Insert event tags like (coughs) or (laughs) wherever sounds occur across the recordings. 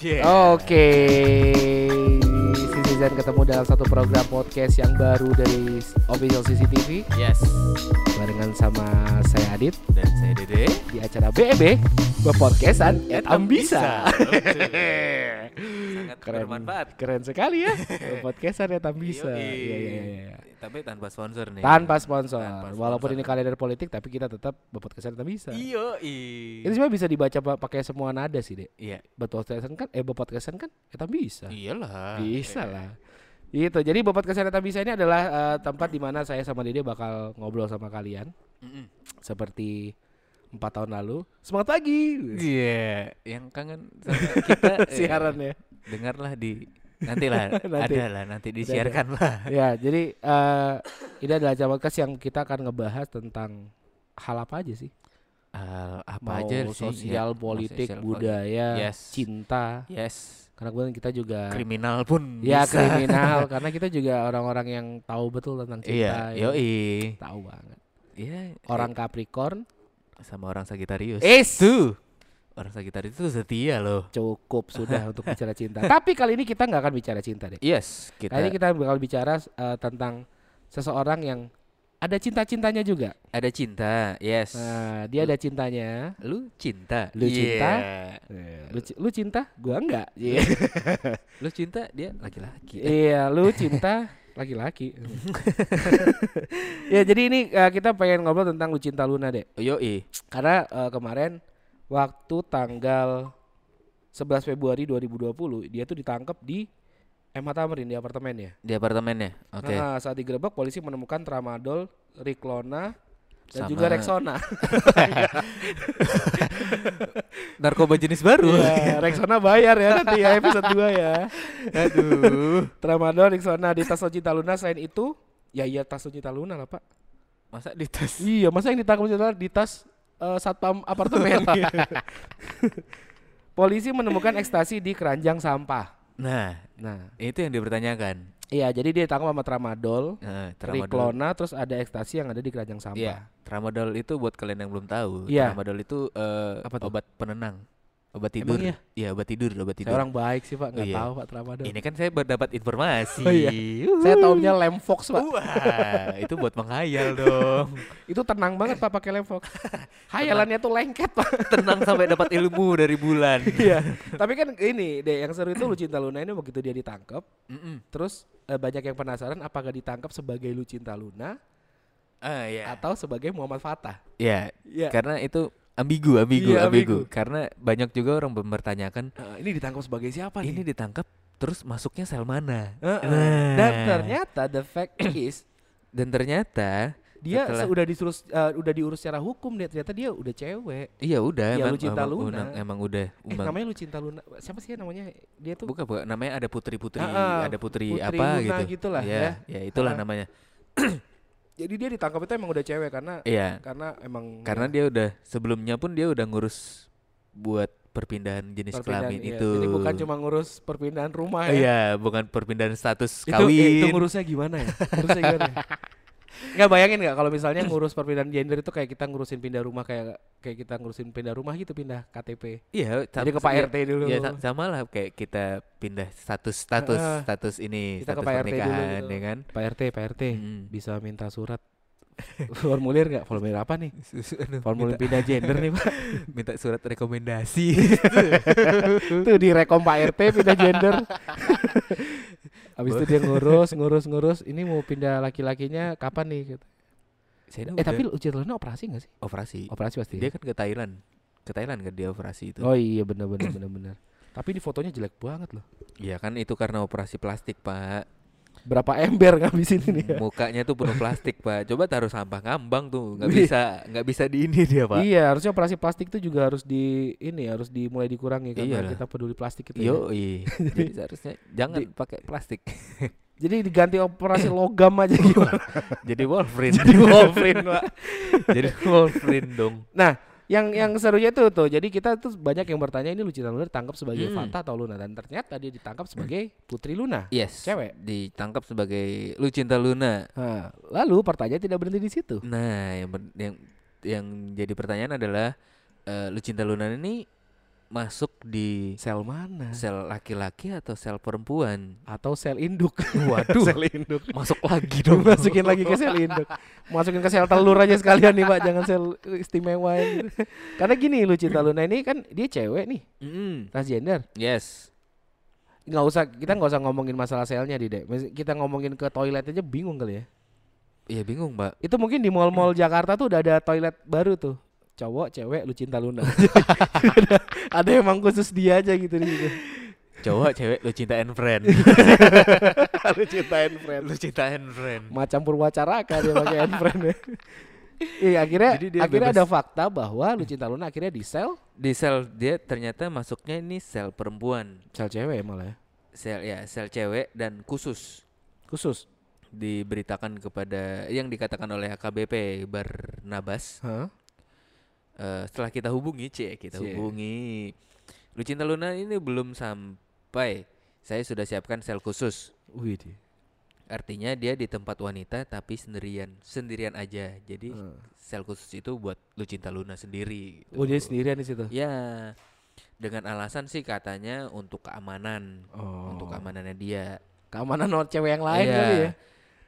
Yeah. Oke, Citizen ketemu dalam satu program podcast yang baru dari official CCTV Yes. barengan sama saya Adit Dan saya Dede. di acara BEB Bepodcastan at Ambisa. Sangat Keren, bermanfaat. keren sekali ya (laughs) Bepodcastan at Ambisa. Yoi. Iya, iya, iya. Tapi tanpa sponsor nih. Tanpa sponsor. Tanpa Walaupun sponsor. ini kalender politik tapi kita tetap Bepodcastan at Ambisa. Iyo. Ini sebenarnya bisa dibaca pa- pakai semua nada sih, Dek. Iya. Bepodcastan kan eh Bepodcastan kan at Ambisa. Iyalah. Bisa lah. Itu. Jadi Bobat Kesehatan Bisa ini adalah eh, tempat di mana saya sama Dede bakal ngobrol sama kalian Mm-mm. seperti empat tahun lalu. Semangat pagi. Iya, yang kangen sama (laughs) kita Siaran ya. dengarlah di nantilah (laughs) Nanti. ada lah nanti disiarkan lah. Ya, jadi eh ini adalah acara podcast yang kita akan ngebahas tentang hal apa aja sih? Hal apa Mau aja sih? sosial, ya, politik, sosial, budaya, Yes. cinta. Yes. Karena kemudian kita juga Kriminal pun ya bisa. kriminal karena (laughs) kita juga orang-orang yang tahu betul tentang cinta. Iya, ya. yoi. Tahu banget. Iya, Orang Capricorn sama orang Sagitarius. Tuh. Orang Sagitarius itu setia loh. cukup sudah (laughs) untuk bicara cinta. Tapi kali ini kita nggak akan bicara cinta deh. Yes, kita Kali ini kita bakal bicara eh, tentang seseorang yang ada cinta-cintanya juga. ada cinta. Yes. Nah, dia ada cintanya. Lu cinta. Lu cinta? Iya. Lu, lu cinta? Gua enggak. Iya. (laughs) Lu cinta, dia laki-laki. Iya, lu cinta laki-laki. (laughs) ya, jadi ini eh, kita pengen ngobrol tentang lu cinta Luna deh. Yoi. Karena eh, kemarin waktu tanggal 11 Februari 2020 dia tuh ditangkap di MH Tamrin di apartemennya. Di apartemennya. Oke. Nah, saat digerebek polisi menemukan tramadol, Riklona, dan Sama- juga Rexona. (laughs) Narkoba jenis baru. Iya, Rexona bayar ya nanti ya episode 2 ya. Aduh. Tramadol, Rexona di tas Cinta Luna selain itu, ya iya tas Cinta Luna lah, Pak. Masa di tas? Iya, masa yang ditangkap di tas eh, satpam apartemen. (laughs) (laughs) polisi menemukan ekstasi di keranjang sampah. Nah, Nah, itu yang dipertanyakan. iya jadi dia ditangkap sama tramadol, Nah, tramadol. Riklona, terus ada ekstasi yang ada di keranjang sampah. Iya, tramadol itu buat kalian yang belum tahu. Iya. Tramadol itu eh, Apa tuh? obat penenang. Obat Emang tidur. iya? Iya, obat tidur, obat Saya tidur. orang baik sih, Pak, nggak Iya. tahu Pak tramadol. Ini kan saya berdapat informasi. Oh iya. Saya taunya Lemfox, Pak. Wah, itu buat menghayal (laughs) dong. Itu tenang banget Pak pakai Lemfox. (laughs) Hayalannya tuh lengket, Pak. (laughs) Tenang sampai dapat ilmu dari bulan. Iya. Tapi kan ini, deh yang seru itu Lucinta Luna ini begitu dia ditangkap, terus eh, banyak yang penasaran apakah ditangkap sebagai Lucinta Luna Ah, iya. atau sebagai Muhammad Fatah. Iya, Iya. karena itu ambigu, ambigu, Iya, ambigu. ambigu. Karena banyak juga orang mempertanyakan Eh, ini ditangkap sebagai siapa ini nih? ditangkap terus masuknya sel mana? Heeh. Nah. Dan ternyata the fact (clears throat) is Dan ternyata dia Setelah- sudah disuruh eh, udah diurus secara hukum deh ternyata dia udah cewek. iya udah Iya, emang, Lucinta emang, Luna. unang- emang udah Eh emang- namanya Lucinta Luna. Siapa sih ya namanya? Dia tuh bukan bukan namanya ada putri-putri, Ah, ah, ada putri, Putri apa Luna gitu. gitulah ya. Ya, itulah Ah. namanya. (clears throat) jadi dia ditangkap itu emang udah cewek karena Iya. karena emang Karena dia udah sebelumnya pun dia udah ngurus buat perpindahan jenis perpindahan, kelamin iya. itu. Jadi bukan cuma ngurus perpindahan rumah ya. Iya, bukan perpindahan status Itu, kawin. eh, itu ngurusnya gimana ya? Ngurusnya gimana? ya? (laughs) Nggak bayangin nggak kalau misalnya ngurus perpindahan gender itu kayak kita ngurusin pindah rumah kayak kayak kita ngurusin pindah rumah gitu pindah KTP. Iya, Jadi ke Pak iya, RT dulu. Ya sa- sama lah kayak kita pindah status status Ah, status ini kita ke status Pak RT dulu pernikahan gitu. ya kan. Pak RT, Pak RT Mm. bisa minta surat (laughs) formulir nggak? Formulir apa nih? Formulir minta, pindah gender nih Pak. (laughs) minta surat rekomendasi. (laughs) Tuh direkom Pak RT pindah gender. Habis itu dia ngurus, ngurus, ngurus. Ini mau pindah laki-lakinya kapan nih? Gitu. Saya Eh tapi Uci Luna operasi nggak sih? operasi. Operasi pasti. Dia kan ke Thailand. Ke Thailand kan dia operasi itu. Oh iya benar benar benar benar. Tapi di fotonya jelek banget loh. Iya kan itu karena operasi plastik, Pak. Berapa ember (laughs) ngabisin ini ya? Mukanya tuh penuh plastik, Pak. Coba taruh sampah ngambang tuh. nggak bisa nggak bisa di ini dia, Pak. Iya, harusnya operasi plastik itu juga harus di ini harus dimulai dikurangi karena Iyalah. kita peduli plastik itu. ya. Yo, (laughs) jadi seharusnya jangan pakai plastik. (laughs) Jadi diganti operasi logam aja gimana? jadi Wolverine. Jadi Wolverine, Pak. jadi Wolverine dong. Nah, yang yang serunya itu tuh. Jadi kita tuh banyak yang bertanya ini Lucinta Luna ditangkap sebagai Hmm. Fata atau Luna dan ternyata dia ditangkap sebagai Putri Luna. Yes. Cewek. Ditangkap sebagai Lucinta Luna. Nah, lalu pertanyaan tidak berhenti di situ. Nah, yang ber- yang yang jadi pertanyaan adalah eh, Lucinta Luna ini masuk di Sel mana? sel laki-laki atau sel perempuan? Atau sel induk? (laughs) Waduh. sel induk. Masuk lagi (laughs) dong. Masukin lagi ke sel induk. Masukin ke sel telur aja sekalian nih, Pak. Jangan sel istimewa ini. Karena gini lu Cinta Luna ini kan dia cewek nih, Mm-mm. transgender. Yes. nggak usah kita nggak usah ngomongin masalah selnya di dek kita ngomongin ke toilet aja bingung kali ya Iya bingung, Mbak. itu mungkin di mall-mall Jakarta tuh udah ada toilet baru tuh cowok cewek lu cinta Luna (laughs) ada, emang khusus dia aja gitu di situ Cowok, cewek, lu cinta and friend. (laughs) lu cintain friend lu cinta and friend. macam purwacaraka dia pakai handphone ya (laughs) Iya akhirnya Jadi dia akhirnya bebas. ada fakta bahwa Lucinta Luna akhirnya di sel Di sel dia ternyata masuknya ini sel perempuan. sel cewek malah ya. Sel ya, sel cewek dan khusus khusus. diberitakan kepada yang dikatakan oleh AKBP Barnabas Hah? Eh, setelah kita hubungi cek kita Cie. hubungi Lucinta Luna ini belum sampai saya sudah siapkan sel khusus Wih. artinya dia di tempat wanita tapi sendirian sendirian aja jadi Heeh. sel khusus itu buat Lucinta Luna sendiri gitu. Oh dia sendirian di situ. ya dengan alasan sih katanya untuk keamanan Oh. untuk keamanannya dia keamanan orang cewek yang lain Iya. kali ya.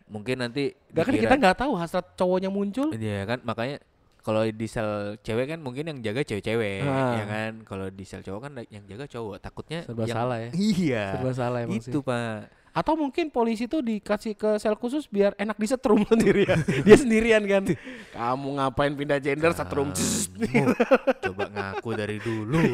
mungkin nanti Gak kan kita nggak tahu hasrat cowoknya muncul. Iya kan makanya kalau di sel cewek kan mungkin yang jaga cewek-cewek Ah. ya kan kalau di sel cowok kan yang jaga cowok takutnya Serba yang salah ya. iya Serba salah emang itu sih. pak Atau mungkin polisi tuh dikasih ke sel khusus biar enak disetrum (laughs) sendirian. dia sendirian kan. Kamu ngapain pindah gender setrum? Kamu (laughs) coba ngaku dari dulu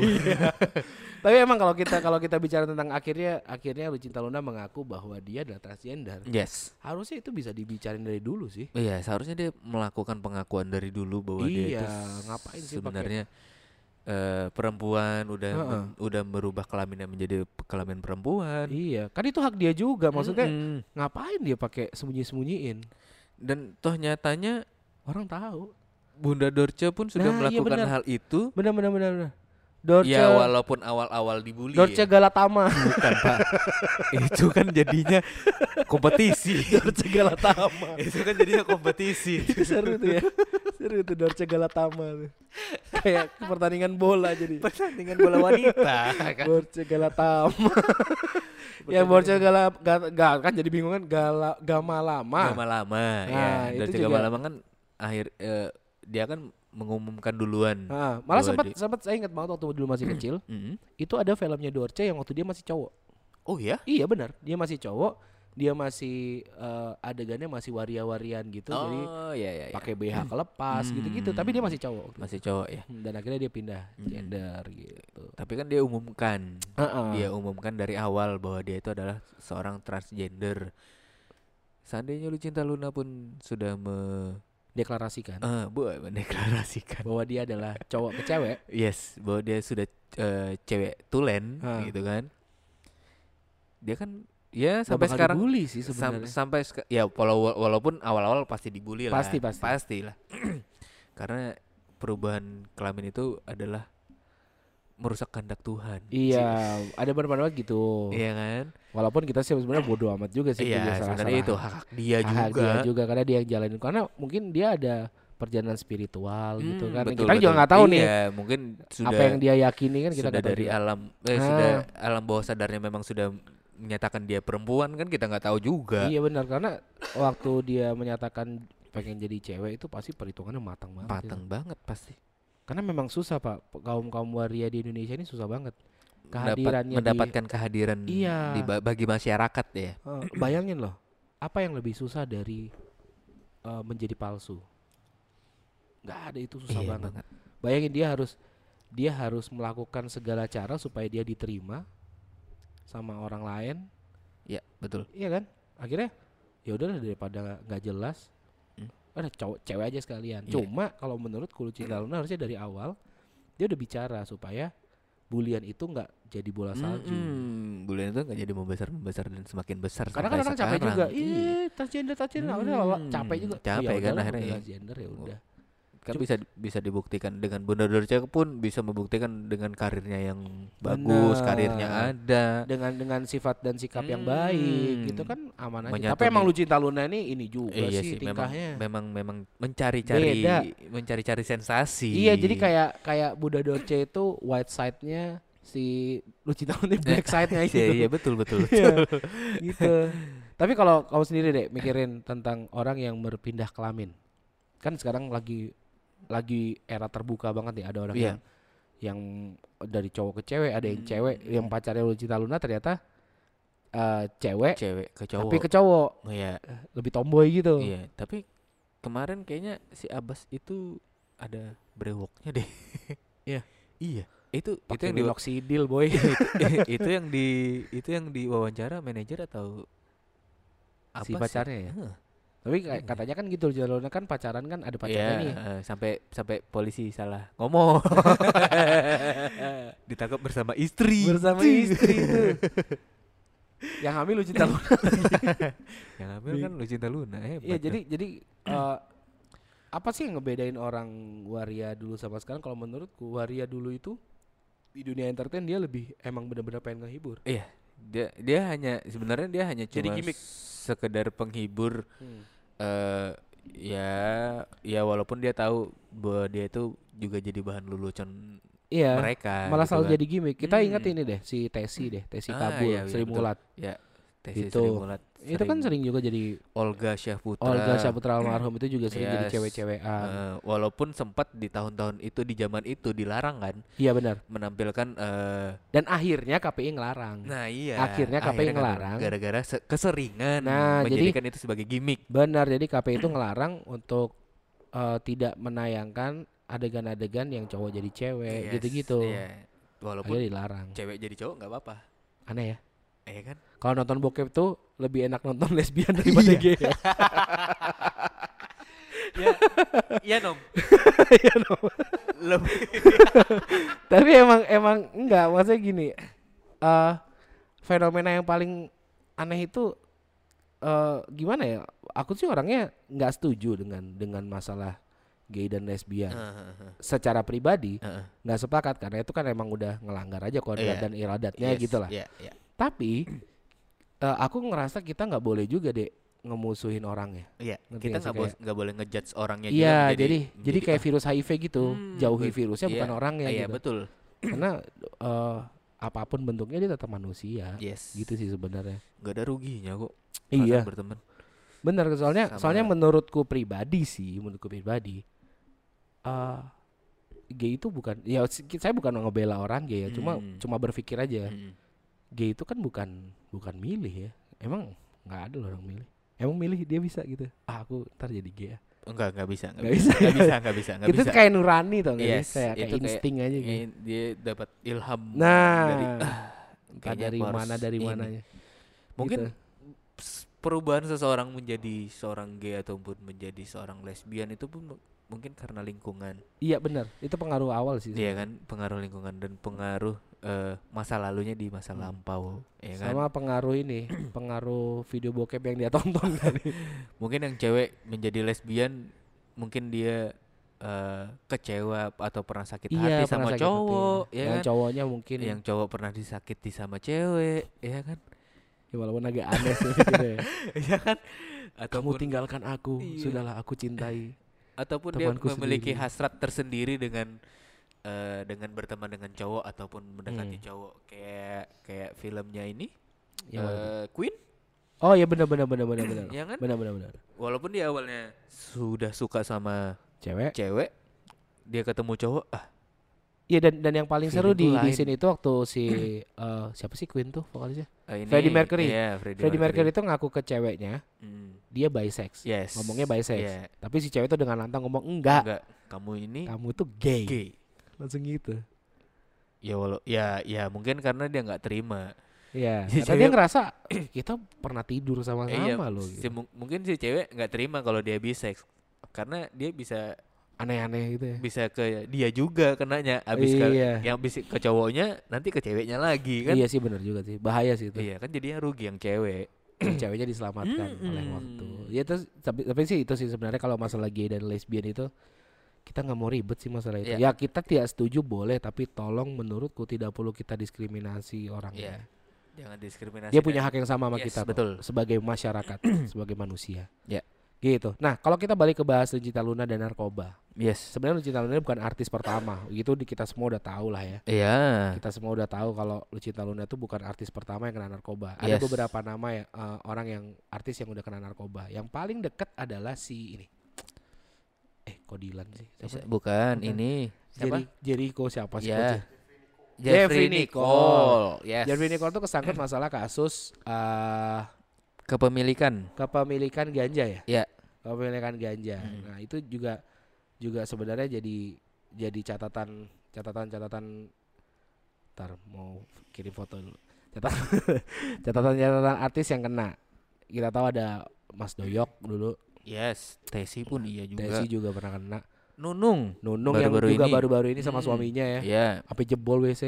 Tapi emang kalau kita kalau kita bicara tentang akhirnya akhirnya Lucinta Luna mengaku bahwa dia adalah transgender. yes Harusnya itu bisa dibicarain dari dulu sih. iya seharusnya dia melakukan pengakuan dari dulu bahwa dia itu Iya, ngapain sih sebenarnya eh, perempuan udah Heeh. men- udah merubah kelaminnya menjadi kelamin perempuan Iya, kan itu hak dia juga. Maksudnya Mm-mm. ngapain dia pakai sembunyi-sembunyiin? dan toh nyatanya Orang tahu. Bunda Dorce pun sudah Nah, iya melakukan benar. hal itu Benar benar benar. benar. Dorce Ya walaupun awal-awal dibully Dorce ya. Galatama. Bukan pak Itu kan jadinya kompetisi Dorce Galatama. Itu kan jadinya kompetisi (laughs) Itu seru tuh ya. Seru tuh Dorce Galatama tuh. Kayak pertandingan bola jadi. Pertandingan bola wanita kan Dorce Galatama. ya Dorce Gala ga, ga- kan jadi bingung kan Gala Gama lama. Gama lama Nah, ya juga- Gama lama kan akhir eh, Dia kan mengumumkan duluan Nah, malah sempat di- sempat saya ingat banget waktu dulu masih kecil, Mm. itu ada filmnya Dorce yang waktu dia masih cowok. Oh ya Iya benar, dia masih cowok, dia masih eh, adegannya masih waria-warian gitu, jadi Oh ya ya, ya. pakai BH kelepas gitu-gitu, tapi dia masih cowok. Masih cowok ya Hmm, Dan akhirnya dia pindah gender gitu. Tapi kan dia umumkan Heeh. Dia umumkan dari awal bahwa dia itu adalah seorang transgender Seandainya Lucinta Luna pun sudah me deklarasikan Ah, bu, mendeklarasikan. bahwa dia adalah cowok ke cewek. Yes, bahwa dia sudah eh, cewek tulen Ah. gitu kan. Dia kan ya sampai sekarang dibully sih sam- sebenarnya. sampai seka- ya walau- walaupun awal-awal pasti dibully lah. Pasti, pasti. Pastilah. (clears throat) Karena perubahan kelamin itu adalah merusak kehendak Tuhan. Iya, ada beberapa gitu. Iya kan? Walaupun kita sih sebenarnya bodoh amat juga sih Iya, sebenarnya itu hak dia hak juga. dia juga karena dia yang jalanin karena mungkin dia ada perjalanan spiritual gitu Hmm, kan. betul, kita juga betul. nggak tahu nih Iya, mungkin sudah apa yang dia yakini kan kita sudah dari juga. alam eh, Ah. sudah alam bawah sadarnya memang sudah menyatakan dia perempuan kan kita nggak tahu juga. Iya benar karena waktu dia menyatakan pengen jadi cewek itu pasti perhitungannya matang banget. Matang itu. banget pasti. Karena memang susah pak kaum kaum waria di Indonesia ini susah banget. Kehadirannya di- mendapatkan kehadiran Iya. di ba- bagi masyarakat ya. Bayangin loh, apa yang lebih susah dari eh, menjadi palsu? Nggak ada itu susah Iya banget. banget. Bayangin dia harus dia harus melakukan segala cara supaya dia diterima sama orang lain, Iya, betul. iya kan? Akhirnya ya udahlah daripada nggak jelas, Hmm. ada cowok cewek aja sekalian. Iya. Cuma kalau menurut Cinta Luna harusnya dari awal dia udah bicara supaya bulian itu nggak jadi bola salju. Mm-mm. Bulan itu nggak jadi membesar membesar dan semakin besar. Karena kan orang capek sekarang. juga. Iya. Ih, transgender transgender udah Hmm, capek juga. capek Ya kan akhirnya udah ya. transgender ya udah. Kan Cuma- bisa bisa dibuktikan dengan Bunda Dorce pun bisa membuktikan dengan karirnya yang bagus, karirnya Benar. ada. dengan dengan sifat dan sikap yang baik Hmm. gitu kan aman aja. Menyatu Tapi emang nih. Lucinta Luna ini ini juga iya sih, sih, tingkahnya. memang memang mencari-cari mencari-cari sensasi. Iya, jadi kayak kayak Buddha Dorce itu white side-nya si Lucinta Luna black side-nya gitu. (laughs) Iya, iya betul betul. Iya, gitu. Tapi kalau kamu sendiri deh mikirin tentang orang yang berpindah kelamin. Kan sekarang lagi lagi era terbuka banget nih ada orang Iya. yang yang dari cowok ke cewek, ada yang Hmm, cewek yang pacarnya Lucinta Luna ternyata eh cewek Cewek ke cowok. tapi ke cowok Oh, iya. lebih tomboy gitu. Iya, tapi kemarin kayaknya si Abbas itu ada brewoknya deh. Iya. iya. Itu itu Pakai yang di minoxidil boy. (laughs) itu yang di itu yang diwawancara manajer atau si Abbas pacarnya ya. Tapi kayak katanya kan gitu Luna kan pacaran kan ada pacarnya Iya, nih. eh, sampai sampai polisi salah ngomong. (laughs) Ditangkap bersama istri. Bersama istri itu. yang hamil Lucinta Luna. (laughs) yang hamil kan Lucinta Luna hebat. Iya tuh. jadi jadi eh, apa sih yang ngebedain orang waria dulu sama sekarang? Kalau menurutku waria dulu itu di dunia entertain dia lebih emang benar-benar pengen ngehibur. Iya, dia dia hanya sebenarnya dia hanya Jadi cuma gimmick. sekedar penghibur eh ya ya walaupun dia tahu bahwa dia itu juga jadi bahan lelucon Iya. mereka Malah gitu selalu kan. jadi gimmick. Kita ingat Hmm. ini deh si Tesi deh, Tesi Ah, Kabul, iya, iya, Sri. Mulat. ya Tesi Itu. Mulat Itu kan sering juga jadi Olga Syahputra Olga Saputra almarhum itu juga sering jadi Yes. cewek-cewekan. Eh, walaupun sempat di tahun-tahun itu di zaman itu dilarang kan Iya benar. menampilkan eh Dan akhirnya KPI ngelarang. nah iya Akhirnya KPI akhirnya kan ngelarang. gara-gara se- keseringan Nah, jadi- menjadikan itu sebagai gimmick Benar, jadi KPI itu (clears throat) ngelarang untuk eh, tidak menayangkan adegan-adegan yang cowok jadi cewek Yes, gitu-gitu. iya. walaupun Akhirnya dilarang. cewek jadi cowok nggak apa-apa Aneh ya. eh kan Kalau nonton bokep tuh lebih enak nonton (laughs) lesbian daripada Iya. gay. ya. (laughs) ya iya nom (laughs) Iya dong. lebih Tapi emang emang enggak, maksudnya gini. eh fenomena yang paling aneh itu eh gimana ya? Aku sih orangnya nggak setuju dengan dengan masalah gay dan lesbian. Heeh, Secara pribadi nggak sepakat karena itu kan emang udah ngelanggar aja kodrat Iya. dan iradatnya Yes, gitu lah. iya, iya. Tapi eh, aku ngerasa kita nggak boleh juga deh ngemusuhin orangnya. Iya, Ngerti kita nggak boleh nggak boleh ngejudge orangnya Iya, menjadi- jadi jadi kayak ah, virus HIV gitu, Hmm, jauhi virusnya iya, bukan orangnya iya gitu. betul Karena eh, apa pun bentuknya dia tetap manusia. yes Gitu sih sebenarnya. nggak ada ruginya kok Iya, berteman benar soalnya Sama- soalnya menurutku pribadi sih, menurutku pribadi eh gay itu bukan ya saya bukan ngebela orang gay ya, cuma Hmm. cuma berpikir aja. Mm. Gay itu kan bukan bukan milih ya. Emang nggak ada loh orang milih. Emang milih dia bisa gitu. Ah, aku ntar jadi gay ya. enggak nggak bisa Nggak bisa. nggak bisa nggak bisa nggak itu bisa kayak nurani tuh nggak sih? Yes, kayak, kayak itu kayak- insting aja gitu. Dia dapat ilham Nah, dari ah, entah dari mana dari mananya. mungkin Gitu. perubahan seseorang menjadi seorang gay ataupun menjadi seorang lesbian itu pun mu- mungkin karena lingkungan Iya benar, itu pengaruh awal sih. Iya kan pengaruh lingkungan dan pengaruh eh, masa lalunya di masa Hmm. lampau ya kan Sama pengaruh ini, (clears throat) pengaruh video bokep yang dia tonton (laughs) tadi. mungkin yang cewek menjadi lesbian mungkin dia eh, kecewa atau pernah sakit hati Iya, pernah sama sakit hati. cowok ya yang kan cowoknya mungkin yang cowok pernah disakiti sama cewek ya kan ya walaupun agak aneh sih gitu ya. (laughs) ya kan Kamu ataupun tinggalkan aku, Iya. sudahlah aku cintai. ataupun dia memiliki sendiri. hasrat tersendiri dengan eh, dengan berteman dengan cowok ataupun mendekati Hmm. cowok kayak kayak filmnya ini tuh? eh, Queen oh iya benar benar benar benar benar. (clears throat) ya kan Benar benar benar. walaupun dia awalnya sudah suka sama Cewek. cewek dia ketemu cowok ah Iya dan dan yang paling seru di di sini itu waktu si (clears throat) eh, siapa sih Queen tuh vokalisnya? eh, ini Freddie Mercury. iya, Freddie, Freddie Mercury itu ngaku ke ceweknya Hmm, dia bisex. yes Ngomongnya bisex. Iya. Tapi si cewek itu dengan lantang ngomong enggak, enggak kamu ini kamu tuh gay. gay Langsung gitu. ya walau ya ya mungkin karena dia nggak terima Iya, Si karena dia cewek- ngerasa "Eh, kita pernah tidur sama-sama iya, loh si gitu. mu- mungkin si cewek nggak terima kalau dia bisex karena dia bisa Aneh-aneh gitu ya. bisa ke dia juga kenanya habis ke Iya. yang habis ke cowoknya nanti ke ceweknya lagi kan Iya sih benar juga sih. Bahaya sih itu. iya kan jadinya rugi yang cewek Ceweknya diselamatkan oleh Mm-mm. waktu. Ya terus tapi, tapi sih itu sih sebenarnya kalau masalah gay dan lesbian itu kita nggak mau ribet sih masalah itu. Iya. Ya kita tidak setuju boleh, tapi tolong menurutku tidak perlu kita diskriminasi orang. Iya. Jangan diskriminasi. Dia punya hak yang sama sama Yes, kita betul. sebagai masyarakat, (clears throat) sebagai manusia. Ya. Gitu. Nah, kalau kita balik ke bahas Lucinta Luna dan narkoba. Yes. Sebenarnya Lucinta Luna bukan artis pertama. Itu di kita semua udah tahu lah ya. Iya. Kita semua udah tahu kalau Lucinta Luna itu bukan artis pertama yang kena narkoba. Ada Yes. beberapa nama ya eh, orang yang artis yang udah kena narkoba. Yang paling dekat adalah si ini. Eh, kok Dilan sih? Siapa? Bukan, Bukan. ini siapa? Jerry, Jericho siapa sih? Ya. Coach? Jeffrey Jeffrey Nicole. Yes. Jeffrey Nicole tuh kesangkut masalah kasus eh Kepemilikan. kepemilikan ganja ya? Ya. Kepemilikan ganja. Hmm. Nah, itu juga juga sebenarnya jadi jadi catatan catatan-catatan ntar mau kirim foto dulu. Catatan (laughs) catatan-catatan artis yang kena. Kita tahu ada Mas Doyok dulu, Yes. Tesi pun iya juga. Desi juga pernah kena. Nunung. Nunung Baru-baru yang juga ini. baru-baru ini sama Mm. suaminya ya. Iya. Sampai jebol WC.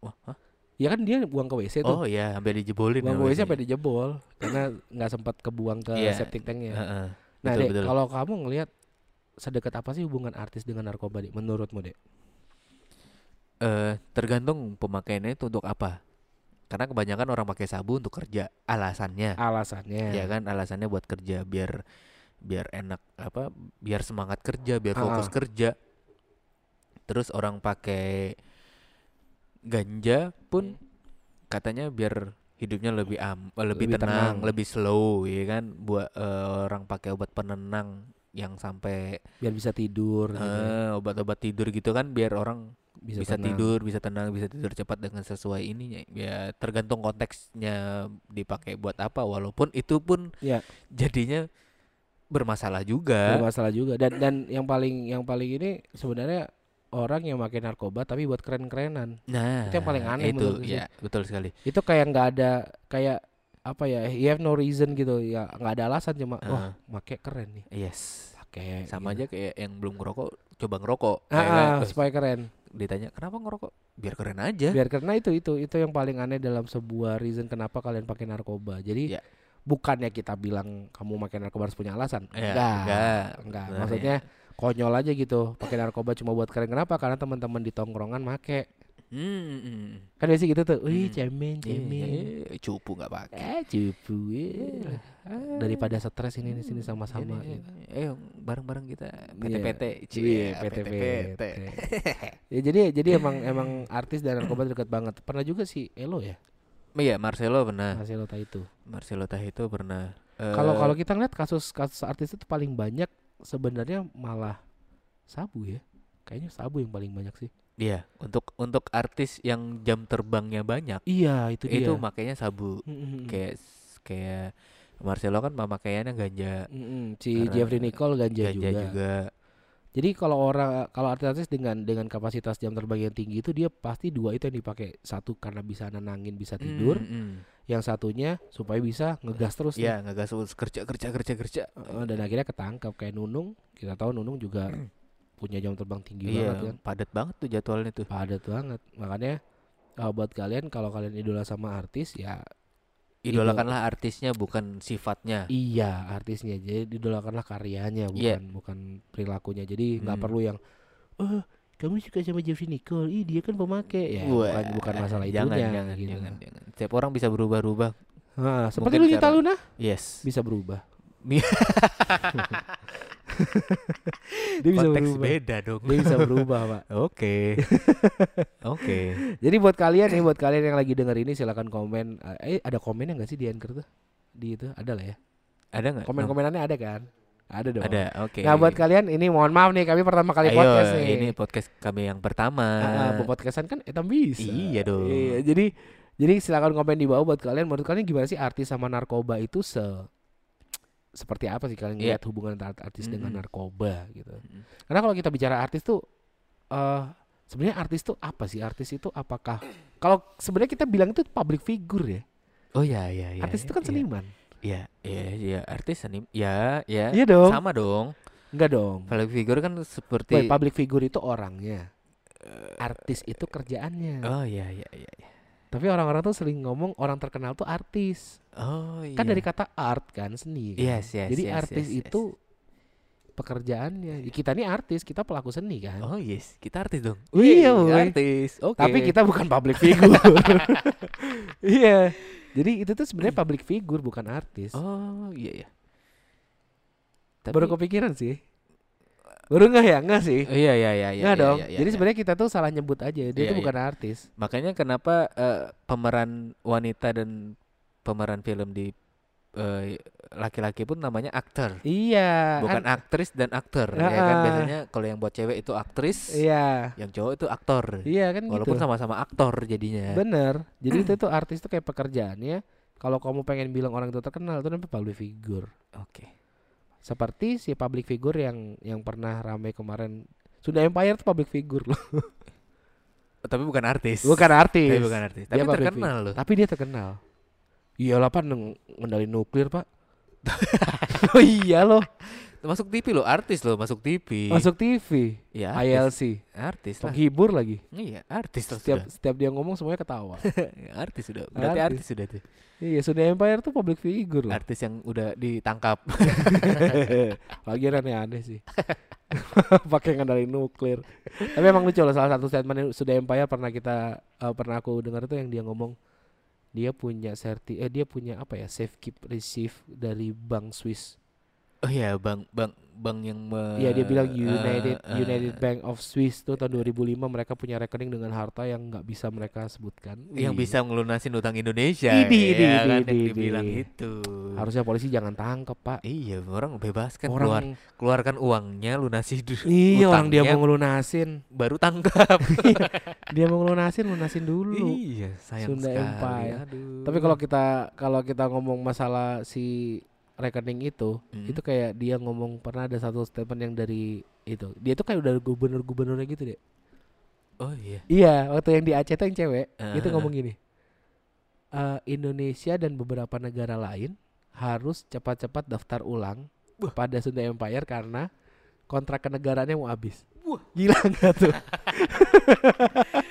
Wah, hah? Ya kan dia buang ke WC tuh. Oh iya, sampai dijebolin. buang ya ke WC sampai dijebol karena nggak sempat kebuang ke Iya. septic tanknya. Heeh. Nah, Betul, Dek, betul. kalau kamu ngelihat sedekat apa sih hubungan artis dengan narkoba, Dek? Menurutmu, Dek? Eh, tergantung pemakaiannya itu untuk apa. Karena kebanyakan orang pakai sabu untuk kerja. Alasannya. Alasannya. Ya kan, alasannya buat kerja biar biar enak apa? Biar semangat kerja, biar fokus Ah. kerja. Terus orang pakai ganja pun katanya biar hidupnya lebih am eh, lebih, Lebih tenang, tenang. lebih slow ya kan buat eh, orang pakai obat penenang yang sampai Biar bisa tidur gitu ya. eh, obat-obat tidur gitu kan biar orang Bisa, bisa, tenang. tidur, bisa tenang, bisa tidur cepat dengan sesuai ininya. Ya tergantung konteksnya dipakai buat apa. Walaupun itu pun Ya. jadinya bermasalah juga. Bermasalah juga. Dan dan yang paling yang paling ini sebenarnya orang yang pakai narkoba tapi buat keren-kerenan. Nah, Itu yang paling aneh itu menurutku sih. ya betul sekali. Itu kayak nggak ada kayak apa ya? You have no reason gitu. Ya nggak ada alasan cuma wah, Ah. pakai keren nih. Yes. Pakai Sama gitu. aja kayak yang belum ngerokok coba ngerokok. Ah, ya ah, supaya keren. ditanya kenapa ngerokok? Biar keren aja. biar karena itu itu itu yang paling aneh dalam sebuah reason kenapa kalian pakai narkoba jadi Ya. Bukannya kita bilang kamu pakai narkoba harus punya alasan Ya, enggak enggak, enggak sebenarnya. maksudnya konyol aja gitu pakai narkoba cuma buat keren kenapa karena teman-teman di tongkrongan make Hmm, hmm. kan biasa gitu tuh wih Hmm. cemen cemen Eh, cupu nggak pakai. eh cupu eh. daripada stres ini di sini sama-sama gitu. Eh, bareng-bareng kita Iya. PT-PT. Iya, PT-PT. (laughs) ya jadi jadi emang emang artis dan narkoba dekat banget pernah juga si Elo ya Iya, Marcelo pernah. Marcelo itu Marcelo Tahito pernah. Kalau Eh, kalau kita ngeliat kasus kasus artis itu paling banyak sebenarnya malah sabu ya. Kayaknya sabu yang paling banyak sih. iya, untuk untuk artis yang jam terbangnya banyak, Iya itu dia. itu makanya sabu. Kayak kayak Marcelo kan pemakaiannya ganja, Mm-mm. si Karena Jeffrey Nicole ganja, ganja juga. juga. Jadi kalau orang kalau artis-artis dengan dengan kapasitas jam terbang yang tinggi itu dia pasti dua itu yang dipakai. Satu karena bisa nenangin, bisa tidur. Mm, mm. Yang satunya supaya bisa ngegas terus. nih. Iya, ngegas terus kerja kerja kerja kerja. Dan akhirnya ketangkap kayak Nunung. Kita tahu Nunung juga (clears throat) punya jam terbang tinggi Iya, banget kan. padat banget tuh jadwalnya tuh. Padat banget. Makanya uh, buat kalian kalau kalian idola sama artis ya Idolakanlah artisnya bukan sifatnya. iya artisnya. Jadi idolakanlah karyanya bukan Iya. bukan perilakunya. Jadi nggak Hmm. perlu yang oh kamu suka sama Jeffrey Nicole, ih dia kan pemakai ya. Wah, bukan bukan masalah jangan, itunya jangan, gitu. jangan, jangan. Setiap orang bisa berubah-ubah. Nah, seperti Mungkin lu karena- Luna Yes. bisa berubah. (laughs) (laughs) Dia bisa Konteks berubah. beda dong. Dia bisa berubah, Pak. (laughs) Oke. Oke. (laughs) Jadi buat kalian nih, buat kalian yang lagi denger ini silakan komen. Eh ada komennya nggak sih di Anchor tuh? Di itu ada lah ya. Ada nggak? Komen-komenannya ada kan? Ada dong. Ada. Oke. Nah buat kalian ini mohon maaf nih kami pertama kali Ayo, podcast nih. ini podcast kami yang pertama. Ah, ah, podcastan kan etam bisa. Iya dong. Iya, jadi jadi silakan komen di bawah buat kalian. Menurut kalian gimana sih artis sama narkoba itu se seperti apa sih kalian Iya. lihat hubungan antara artis dengan Mm-mm. narkoba gitu. Mm. Karena kalau kita bicara artis tuh eh sebenarnya artis tuh apa sih? Artis itu apakah kalau sebenarnya kita bilang itu public figure ya. Oh ya ya ya. artis ya, itu kan ya. seniman. Iya, iya, iya, artis seni. Ya, ya. Iya dong. Sama dong. Enggak dong. Public figure kan seperti public figure itu orangnya. Artis itu kerjaannya. Oh iya iya iya. iya. Tapi orang-orang tuh sering ngomong orang terkenal tuh artis. Oh iya. Kan dari kata art kan seni. Kan? Yes, yes, Jadi yes, artis yes, yes. itu pekerjaannya. Kita ini artis, kita pelaku seni kan. Oh yes, kita artis dong. Iya, Wih, woy. artis. Oke. Tapi kita bukan public figure. (laughs) Iya. Jadi itu tuh sebenarnya public figure bukan artis. Oh iya ya. Tapi, Baru kepikiran sih. Baru nggak ya? Nggak sih. Iya iya iya iya. Nggak iya, dong. iya, iya, Jadi iya. sebenarnya kita tuh salah nyebut aja. Dia Iya, tuh iya. bukan artis. makanya kenapa eh, pemeran wanita dan pemeran film di eh, laki-laki pun namanya aktor. Iya. Bukan kan- aktris dan aktor ya kan biasanya kalau yang buat cewek itu aktris, Iya. yang cowok itu aktor. Iya kan Walaupun gitu. sama-sama aktor jadinya. Bener. Jadi (clears throat) itu tuh artis tuh kayak pekerjaannya. Kalau kamu pengen bilang orang itu terkenal itu namanya public figure. Oke. Seperti si public figure yang yang pernah rame kemarin. Sudah Empire tuh public figure loh. (laughs) Tapi bukan artis. Bukan artis. Tapi bukan artis. Tapi Dia terkenal loh. Tapi dia terkenal. Iyalah pak ngendalin nuklir pak. oh (laughs) (laughs) iya loh. Masuk TV loh, artis loh, masuk TV. Masuk TV. ya, artis. ILC. Artis lah. Penghibur lagi. Iya, artis lah Setiap sudah. setiap dia ngomong semuanya ketawa. (laughs) artis sudah. Berarti Artis. artis sudah tuh. iya sudah Empire tuh public figure loh. Artis yang udah ditangkap. (laughs) Lagi aneh-aneh sih. (laughs) Pakai ngendalin nuklir. Tapi emang lucu loh salah satu statement yang sudah Empire pernah kita eh, pernah aku dengar itu yang dia ngomong dia punya serti eh dia punya apa ya safe keep receive dari bank Swiss. Oh iya, Bang Bang Bang yang me, Iya dia bilang eh, United eh, United Bank of Swiss tuh tahun 2005 mereka punya rekening dengan harta yang nggak bisa mereka sebutkan. yang Wih. bisa ngelunasin utang Indonesia. Idi, idi, ya kan idi, yang idi. dibilang itu. Harusnya polisi jangan tangkep pak. Iya, orang bebaskan Orang keluar keluarkan uangnya lunasi dulu. (laughs) iya orang dia mau ngelunasin. baru tangkap. (laughs) Dia mau ngelunasin lunasin dulu. iya, sayang Sunda sekali. Empire. Aduh. Tapi kalau kita kalau kita ngomong masalah si rekening itu, Hmm. itu kayak dia ngomong pernah ada satu statement yang dari itu. Dia tuh kayak udah gubernur-gubernurnya gitu deh. Oh iya. Iya, waktu yang di Aceh tuh yang cewek, itu Ah. ngomong gini. "Eh, Indonesia dan beberapa negara lain harus cepat-cepat daftar ulang Wah. pada Sunda Empire karena kontrak kenegaraannya mau habis. Wah. Gila nggak tuh? (laughs)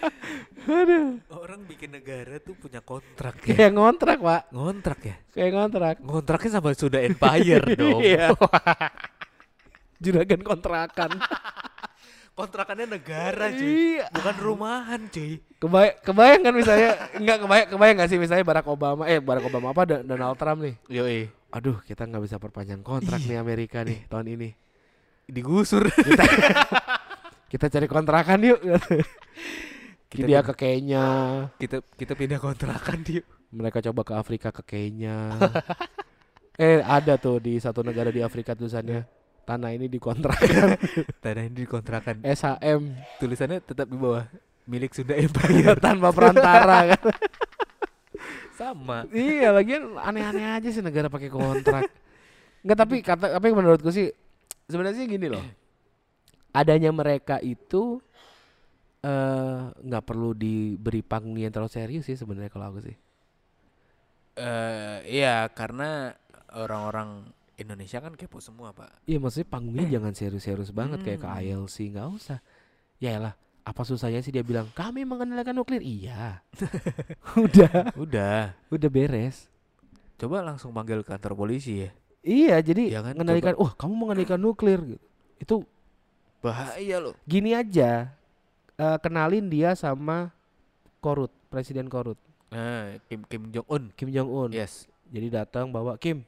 Aduh, Orang bikin negara tuh punya kontrak ya. kayak ngontrak pak, Ngontrak ya. kayak ngontrak. Ngontraknya sama sudah Empire (laughs) dong. Iya. (laughs) Juragan kontrakan. (laughs) Kontrakannya negara cuy. Iya. Bukan rumahan cuy. Kebayang, kebayang kan misalnya nggak kebayang kebayang nggak sih misalnya Barack Obama eh Barack Obama apa Donald Trump nih. Yoi. Aduh kita nggak bisa perpanjang kontrak nih Amerika nih tahun ini. Digusur. Kita kita cari kontrakan yuk. Kita Dia ke Kenya, kita kita pindah kontrakan dia. mereka coba ke Afrika ke Kenya. (laughs) eh ada tuh di satu negara di Afrika tulisannya tanah ini dikontrakan (laughs) Tanah ini dikontrakan. SHM Tulisannya tetap di bawah. Milik Sunda Empire. (laughs) tanpa perantara kan. sama. iya lagian aneh-aneh aja sih negara pakai kontrak Enggak tapi kata tapi menurutku sih sebenarnya sih gini loh adanya mereka itu eh nggak perlu diberi panggung yang terlalu serius sih sebenarnya kalau aku sih. Eh iya karena orang-orang Indonesia kan kepo semua, Pak. iya maksudnya panggungnya (clears throat) jangan serius-serius banget kayak ke Hmm. ILC nggak usah. Ya lah apa susahnya sih dia bilang kami mengenalkan nuklir. Iya. (laughs) Udah. Udah. udah beres. Coba langsung panggil kantor polisi ya. iya jadi Iya kan, mengendalikan wah kamu mengendalikan nuklir. Gitu. Itu Bahaya loh. gini aja eh, kenalin dia sama Korut presiden Korut Nah, Kim Kim Jong Un. Kim Jong Un Yes. jadi datang bawa Kim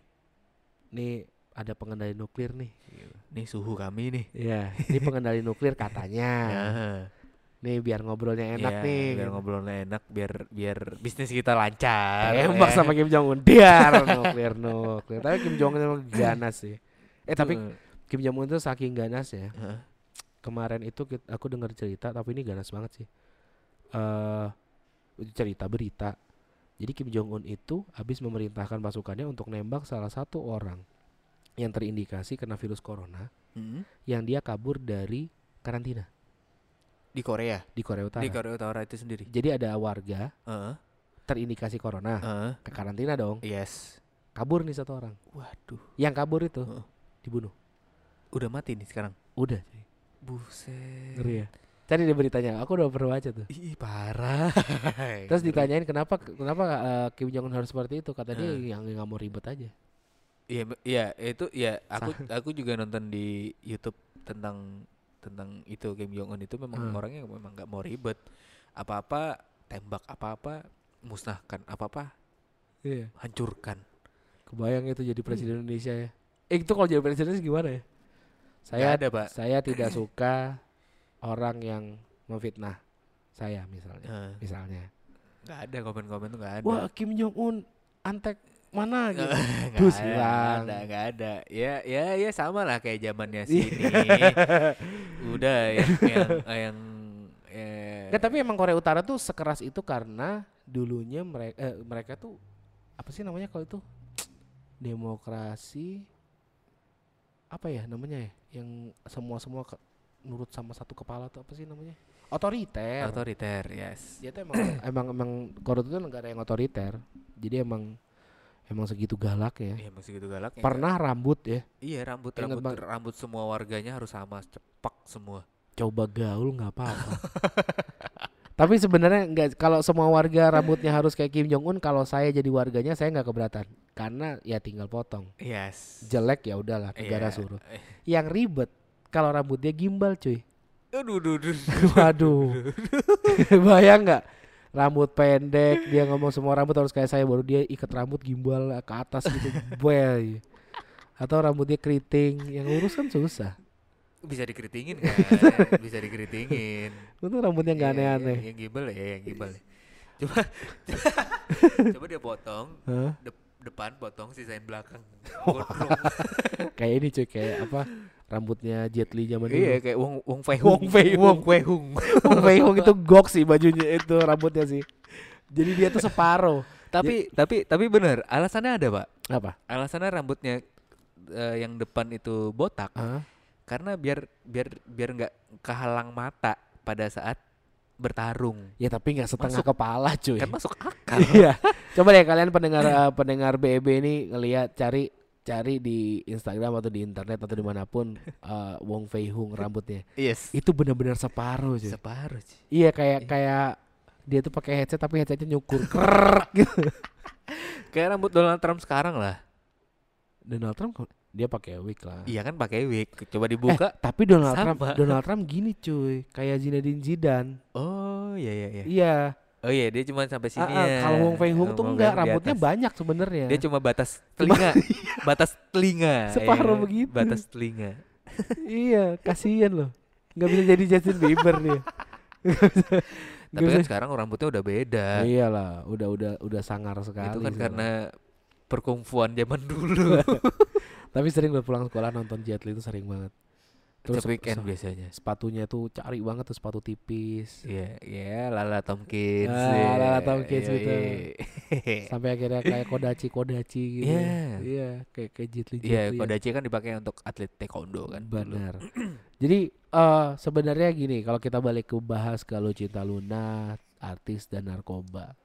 nih ada pengendali nuklir nih Nih suhu kami nih. ya ini pengendali nuklir katanya Nah, nih biar ngobrolnya enak iya, nih Biar ngobrolnya enak, biar biar bisnis kita lancar. tembak ya. sama Kim Jong Un biar (laughs) nuklir nuklir tapi Kim Jong Un emang ganas sih eh tapi. Kim Jong Un tuh saking ganas ya Heeh. Kemarin itu kit- aku dengar cerita tapi ini ganas banget sih eh cerita berita jadi Kim Jong Un itu habis memerintahkan pasukannya untuk nembak salah satu orang yang terindikasi kena virus corona Mm. yang dia kabur dari karantina Di Korea. di Korea Utara. Di Korea Utara itu sendiri. Jadi ada warga Heeh. terindikasi corona Heeh. ke karantina dong. Yes. Kabur nih satu orang. Waduh, Yang kabur itu Heeh. dibunuh. udah mati nih sekarang. Udah. Buset. Ngeri ya. Tadi dia beritanya, aku udah pernah baca tuh. Ih, parah. (laughs) Terus ditanyain kenapa kenapa eh, Kim Jong Un harus seperti itu? Kata dia Eh. yang nggak mau ribet aja. Iya, iya itu ya aku aku juga nonton di YouTube tentang tentang itu Kim Jong Un itu memang Hmm. orangnya memang nggak mau ribet. Apa-apa tembak apa-apa musnahkan, apa-apa Iya. hancurkan. Kebayang itu jadi presiden Indonesia ya. Eh itu kalau jadi presiden gimana ya? Saya ada, Pak. saya tidak suka orang yang memfitnah saya misalnya. Eh, Misalnya. nggak ada komen-komen tuh nggak ada. Wah, Kim Jong Un antek mana (laughs) gitu. Nggak Terus ada, hilang. nggak ada, nggak ada. Ya, ya, ya sama lah kayak zamannya sini. (laughs) Udah yang yang yang eh, Nggak, tapi emang Korea Utara tuh sekeras itu karena dulunya mereka mereka tuh apa sih namanya kalau itu (tsk) demokrasi apa ya namanya ya yang semua semua nurut sama satu kepala tuh apa sih namanya otoriter otoriter, yes. dia tuh emang (coughs) emang emang Korea itu negara yang otoriter jadi emang emang segitu galak ya Iya masih gitu galak. pernah rambut ya Iya rambut Ingat rambut banget. rambut semua warganya harus sama cepak semua. coba gaul nggak apa-apa (laughs) tapi sebenarnya nggak kalau semua warga rambutnya harus kayak Kim Jong Un kalau saya jadi warganya saya nggak keberatan. Karena ya tinggal potong. Yes. jelek ya udahlah negara Iya. suruh Eh, yang ribet kalau rambutnya gimbal cuy. Aduh, aduh, aduh. waduh. (laughs) Bayang nggak? Rambut pendek dia ngomong semua rambut harus kayak saya baru dia ikat rambut gimbal ke atas gitu (laughs) boy atau rambutnya keriting yang urus kan susah Bisa dikeritingin (laughs) kan? Bisa dikeritingin. itu rambutnya nggak Iya, aneh-aneh Yang gimbal ya, yang gimbal. ya. Coba (laughs) coba dia potong dep- depan potong sisain belakang. (laughs) Kayak ini cuy kayak apa rambutnya Jet Li zaman dulu iya kayak Wong Wong Fei Wong Fei Hung. Wong Fei Hung. Wong Fei Hung itu gok sih bajunya itu rambutnya sih jadi dia tuh separuh tapi tapi tapi bener alasannya ada pak apa alasannya rambutnya eh, yang depan itu botak Hah? Karena biar biar biar nggak kehalang mata pada saat bertarung ya tapi nggak setengah Masuk. kepala cuy kan masuk akal (laughs) Iya. Coba deh kalian pendengar eh, pendengar BEB ini ngelihat cari cari di Instagram atau di internet atau di mana pun (laughs) eh, Wong Fei Hung rambutnya. yes Itu benar-benar separuh cuy. separuh sih Iya kayak kayak dia tuh pakai headset tapi headsetnya nyukur gitu. (laughs) kayak rambut Donald Trump sekarang lah Donald Trump kok- dia pakai wig lah. iya kan pakai wig coba Eh, dibuka tapi Donald Trump sama. Donald Trump gini cuy, kayak Zinedine Zidane. oh iya iya iya Iya. oh iya dia cuma sampai sini Ah, ah, ya kalau Wong Fei Hung tuh enggak, rambutnya atas. banyak sebenarnya. dia cuma batas telinga (laughs) batas telinga Separuh iya. begitu. batas telinga (laughs) iya, kasihan loh. Nggak bisa jadi Justin Bieber dia. (laughs) Tapi kan sekarang rambutnya udah beda Iyalah, udah udah udah sangar sekali. itu kan sekarang. karena perkumpuan zaman dulu Tapi sering lo pulang sekolah nonton Jet Li itu sering banget. Terus Setiap weekend biasanya sepatunya tuh cari banget tuh sepatu tipis. Iya, iya, Lala Tomkins. Ah, iya, Lala Tomkins iya, gitu. iya. (laughs) Sampai akhirnya kayak kodachi kodachi gitu. Iya. Iya, kayak kayak Jet Li. Iya, ya. Kodachi kan dipakai untuk atlet taekwondo kan. Benar. (clears throat) Jadi eh sebenarnya gini, kalau kita balik ke bahas kalau cinta Luna, artis dan narkoba.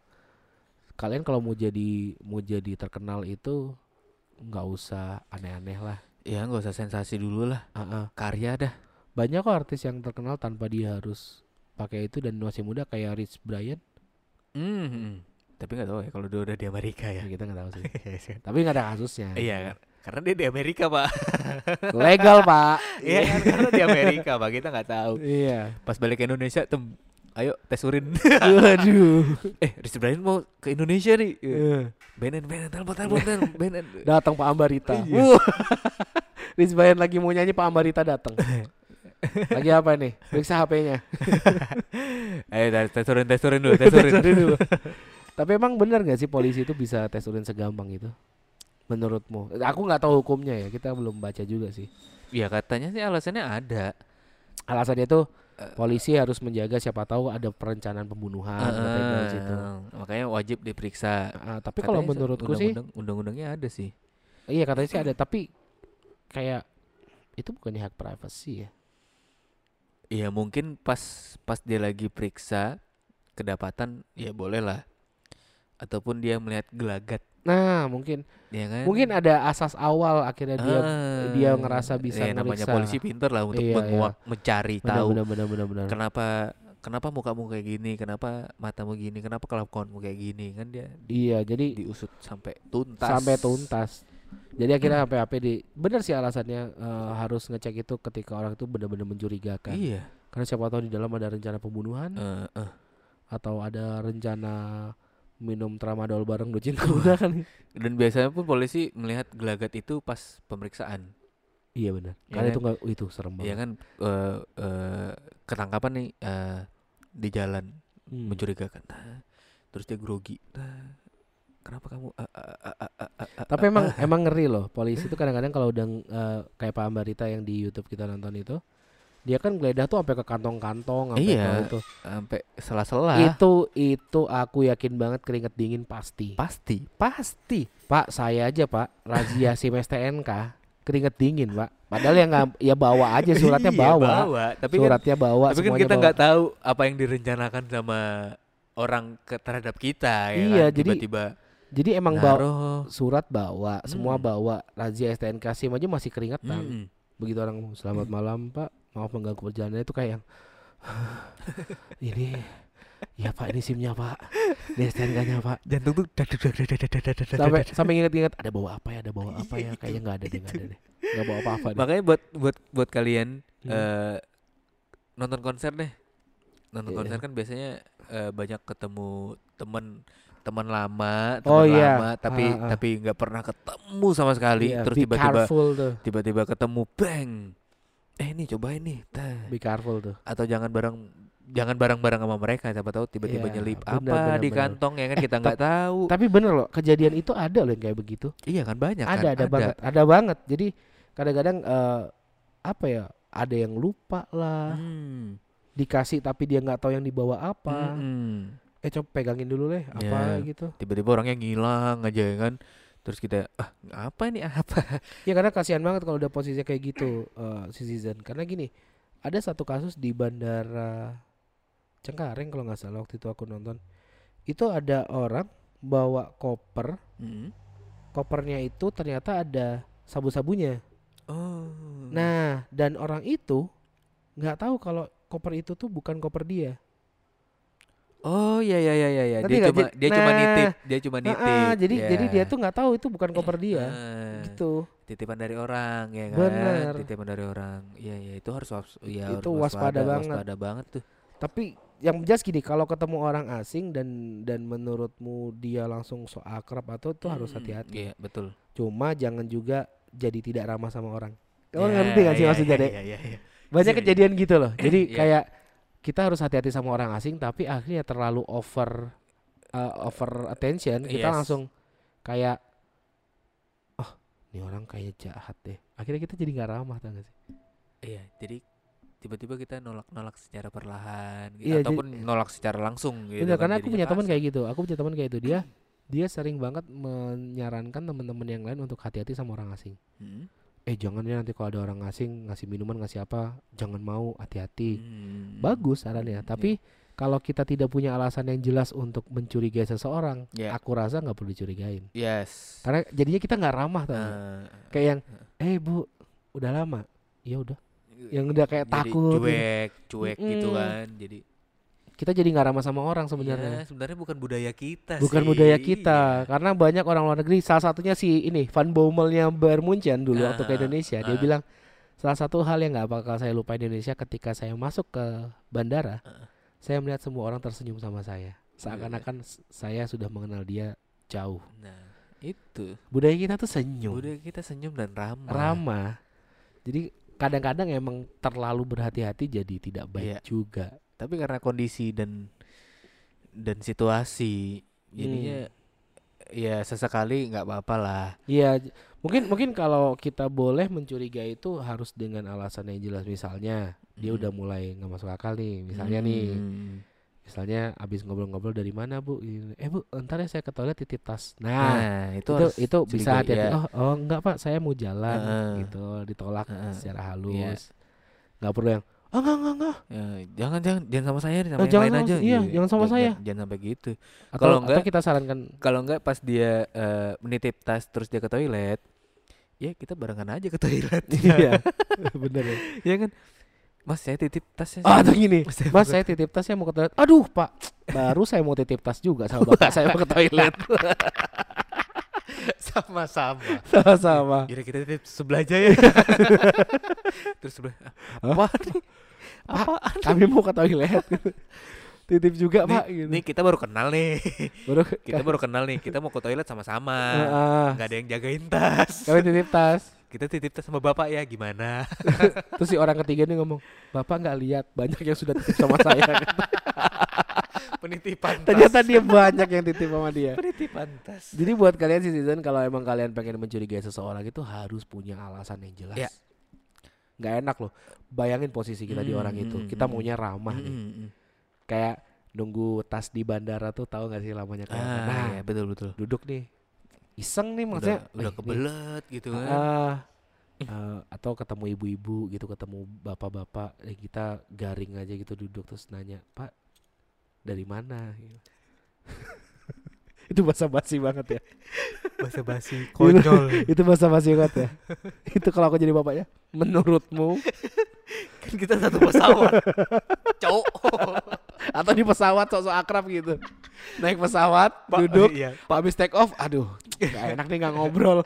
Kalian kalau mau jadi mau jadi terkenal itu nggak usah aneh-aneh lah. Ya nggak usah sensasi dulu lah, Ah, ah. karya dah. Banyak kok artis yang terkenal tanpa dia harus pakai itu dan masih muda kayak Rich Brian. Hmm, hmm. Tapi nggak tahu ya kalau dia udah di Amerika ya. Ya, kita nggak tahu sih. (laughs) Tapi nggak ada kasusnya. Iya kan, karena dia di Amerika pak. (laughs) Legal pak. Iya kan, karena di Amerika pak kita nggak tahu. Iya. Pas balik ke Indonesia, tem, ayo tes urin. Waduh. (laughs) eh, Rizky Brian mau ke Indonesia nih. Iya. Benen, benen, telepon, telepon, telepon, benen. (laughs) Datang Pak Ambarita. Iya. (laughs) Rich Brian lagi mau nyanyi Pak Ambarita datang. lagi apa nih? Periksa HP-nya. Ayo tes tes urin, tes urin dulu, tes urin. Dulu. Tapi emang benar nggak sih polisi itu bisa tes urin segampang itu? Menurutmu? Aku nggak tahu hukumnya ya. Kita belum baca juga sih. Ya katanya sih alasannya ada. Alasannya tuh polisi harus menjaga siapa tahu ada perencanaan pembunuhan katanya dari situ. Eh, makanya wajib diperiksa. Ah, tapi kalau Katanya se- menurutku sih, undang-undang- undang-undangnya ada sih. iya katanya sih ada. Tapi kayak itu bukannya hak privasi ya? Iya mungkin pas pas dia lagi periksa kedapatan ya boleh lah. Ataupun dia melihat gelagat, Nah mungkin ya kan? mungkin ada asas awal akhirnya dia Ah, dia ngerasa bisa ya, namanya meriksa. polisi pinter lah untuk Iya, menguak, mencari benar, tahu benar benar benar benar. kenapa kenapa mukamu kayak gini, kenapa matamu gini, kenapa kelakuanmu kayak gini kan dia Iya jadi diusut sampai tuntas. sampai tuntas. Jadi akhirnya HP HP di benar sih alasannya eh, harus ngecek itu ketika orang itu benar-benar mencurigakan. Iya. Karena siapa tahu di dalam ada rencana pembunuhan Eh, eh. atau ada rencana minum tramadol bareng Docin Kuda kan. (laughs) Dan biasanya pun polisi melihat gelagat itu pas pemeriksaan. iya benar. Iya Karena kan? itu enggak itu serem banget. Iya kan eh, eh, ketangkapan nih eh, di jalan Hmm. mencurigakan. Nah, terus dia grogi. Nah, kenapa kamu ah, ah, ah, ah, ah, ah, Tapi emang emang ngeri loh. Polisi itu kadang-kadang kalau udah eh, kayak Pak Ambarita yang di YouTube kita nonton itu, dia kan geledah tuh sampai ke kantong-kantong, sampai Iya. itu. sampai sela-sela. Itu itu aku yakin banget keringet dingin pasti. Pasti, pasti. Pak, saya aja Pak, razia SIM STNK keringet dingin Pak. Padahal yang nggak ya bawa aja (laughs) suratnya Iya, bawa. Tapi kan, suratnya bawa tapi kan semuanya kita bawa. nggak tahu apa yang direncanakan sama orang ke terhadap kita ya Iya, kan? jadi tiba-tiba Jadi emang bawa naruh. surat bawa, semua Hmm. bawa. Razia STNK SIM aja masih keringetan. Mm-mm. Begitu orang selamat (laughs) malam Pak, maaf mengganggu perjalanan itu kayak yang ini ya pak ini simnya pak. Ini stnk-nya pak. Jantung tuh dadu dadu dadu dadu dadu sampai sampai ingat-ingat ada bawa apa ya ada bawa iya, apa ya? kayaknya nggak ada nggak ada nggak bawa apa-apa makanya buat buat buat kalian iya. eh, nonton konser deh. Nonton iya. konser kan biasanya eh, banyak ketemu temen teman lama teman oh, yeah. lama tapi uh, uh. tapi nggak pernah ketemu sama sekali. Yeah, terus tiba-tiba tiba-tiba ketemu bang Eh ini cobain nih. Be careful tuh. Atau jangan bareng jangan bareng-bareng sama mereka siapa tahu tiba-tiba Iya, nyelip benar, apa benar, di kantong ya kan kita nggak tahu. Tapi bener loh, kejadian itu ada loh yang kayak begitu. Iya kan banyak kan? ada, ada banget, ada banget. Jadi kadang-kadang eh, apa ya? Ada yang lupa lah, Hmm. dikasih tapi dia nggak tahu yang dibawa apa. Mm-mm. Eh coba pegangin dulu deh, apa Ya. gitu. Tiba-tiba orangnya ngilang aja ya kan. Terus kita ah apa ini apa? Ya karena kasihan banget kalau udah posisinya kayak gitu, eh, citizen. Karena gini, ada satu kasus di bandara Cengkareng kalau nggak salah waktu itu aku nonton. Itu ada orang bawa koper, Mm. kopernya itu ternyata ada sabu-sabunya. Oh. Nah, dan orang itu nggak tahu kalau koper itu tuh bukan koper dia. Oh iya iya iya iya. Ngerti Dia cuma dia cuma nah, nitip, dia cuma nitip. ah, jadi Ya. jadi dia tuh nggak tahu itu bukan koper dia. Ah, Gitu. Titipan dari orang ya kan. Bener. Titipan dari orang. Iya iya itu harus ya Itu harus waspada banget. Waspada banget tuh. Tapi yang jelas gini, kalau ketemu orang asing dan dan menurutmu dia langsung so akrab atau itu harus Mm, hati-hati. Iya betul. Cuma jangan juga jadi tidak ramah sama orang. Kamu Ya, ngerti gak sih iya, maksudnya, iya, Dek? Iya iya iya. Banyak Iya, iya. kejadian gitu loh. Jadi Iya. kayak kita harus hati-hati sama orang asing tapi akhirnya terlalu over uh, over attention, kita Yes. langsung kayak oh, ini orang kayaknya jahat deh. Akhirnya kita jadi nggak ramah tau gak sih? Iya, jadi tiba-tiba kita nolak-nolak secara perlahan gitu, Iya, jadi- ataupun nolak secara langsung gitu. Bener, kan, karena aku punya teman kayak gitu. Aku punya teman kayak itu. Dia dia sering banget menyarankan teman-teman yang lain untuk hati-hati sama orang asing. Hmm. Eh jangan ya nanti kalau ada orang asing ngasih minuman ngasih apa, jangan mau hati-hati. Hmm. Bagus sarannya. Hmm, Tapi kalau kita tidak punya alasan yang jelas untuk mencurigai seseorang, Ya. aku rasa nggak perlu dicurigain. Yes. Karena jadinya kita nggak ramah nggak? Eh, Kayak yang, eh bu, udah lama. Ya udah. Yang udah kayak jadi takut. gitu. cuek, cuek gitu kan. Jadi Kita jadi nggak ramah sama orang sebenarnya. Iya, sebenarnya bukan budaya kita Bukan sih. budaya kita, Iya. karena banyak orang luar negeri. Salah satunya si ini Van Bommelnya Bayern Munchen dulu waktu ke Indonesia. Dia ah. bilang salah satu hal yang nggak bakal saya lupa di Indonesia ketika saya masuk ke bandara, Ah. saya melihat semua orang tersenyum sama saya. Seakan-akan s- saya sudah mengenal dia jauh. Nah, itu. Budaya kita tuh senyum, Budaya kita senyum dan ramah. ramah. Jadi kadang-kadang emang terlalu berhati-hati jadi tidak baik Iya. juga. Tapi karena kondisi dan dan situasi jadinya Hmm. ya sesekali nggak apa-apa lah. Iya, mungkin mungkin kalau kita boleh mencurigai itu harus dengan alasan yang jelas. Misalnya dia Hmm. udah mulai nggak masuk akal nih. Misalnya nih, Hmm. misalnya abis ngobrol-ngobrol dari mana bu? Ini, Eh bu, ntar ya saya ke toilet titip tas. Nah, Nah, itu itu itu bisa hati-hati. ya. Oh, oh enggak pak, saya mau jalan Heeh. gitu, ditolak Heeh. secara Iya. halus. Nggak perlu yang enggak enggak enggak. Ya, jangan jangan jangan sama saya sama Oh, yang jangan lain sama- aja. iya, gitu. jangan sama saya. Jangan, jangan sampai gitu. Kalau atau enggak- kita sarankan Kalau enggak pas dia eh, menitip tas terus dia ke toilet, ya kita barengan aja ke toilet. (laughs) iya, (laughs) bener ya. ya kan? Mas saya titip tasnya. Ah, atau gini, (laughs) Mas, saya Mas saya titip tas saya mau ke toilet. Aduh Pak, baru saya mau titip tas juga sama bapak saya mau ke toilet. Sama-sama. Sama-sama. Yaudah kita titip sebelah aja ya. Terus sebelah. Apa nih? Apaan? Kami mau ke toilet. (laughs) Titip juga, Pak Nih, gitu. nih kita baru kenal nih. Baru (laughs) Kita baru kenal nih. Kita mau ke toilet sama-sama. Nggak ada yang jagain tas. Kami titip tas. (laughs) Kita titip tas sama bapak ya gimana? Terus si orang ketiga nih ngomong, "Bapak nggak lihat banyak yang sudah titip sama saya." Penitipan tas. Ternyata dia banyak yang titip sama dia. penitipan tas. Jadi buat kalian citizen kalau emang kalian pengen mencurigai seseorang itu harus punya alasan yang jelas. Ya. Nggak enak loh. Bayangin posisi kita di Hmm, orang itu. hmm, Kita hmm. maunya ramah nih. Mm, mm, mm. Kayak nunggu tas di bandara tuh tahu gak sih lamanya kayak? Ah, Nah, iya, betul betul. duduk nih. Iseng nih maksudnya. udah, udah "Wih, nih, kebelet gitu kan. ah, eh, atau ketemu ibu-ibu gitu, ketemu bapak-bapak, eh, kita garing aja gitu duduk terus nanya, Pak dari mana? Gitu. (laughs) itu bahasa basi banget ya. (laughs) Bahasa basi konyol. (laughs) itu bahasa basi banget ya. itu kalau aku jadi bapaknya, menurutmu (laughs) kan kita satu pesawat. Cowok. atau di pesawat sok-sok akrab gitu. Naik pesawat, Pak, duduk, iya. Pak habis take off, aduh, gak enak nih nggak ngobrol.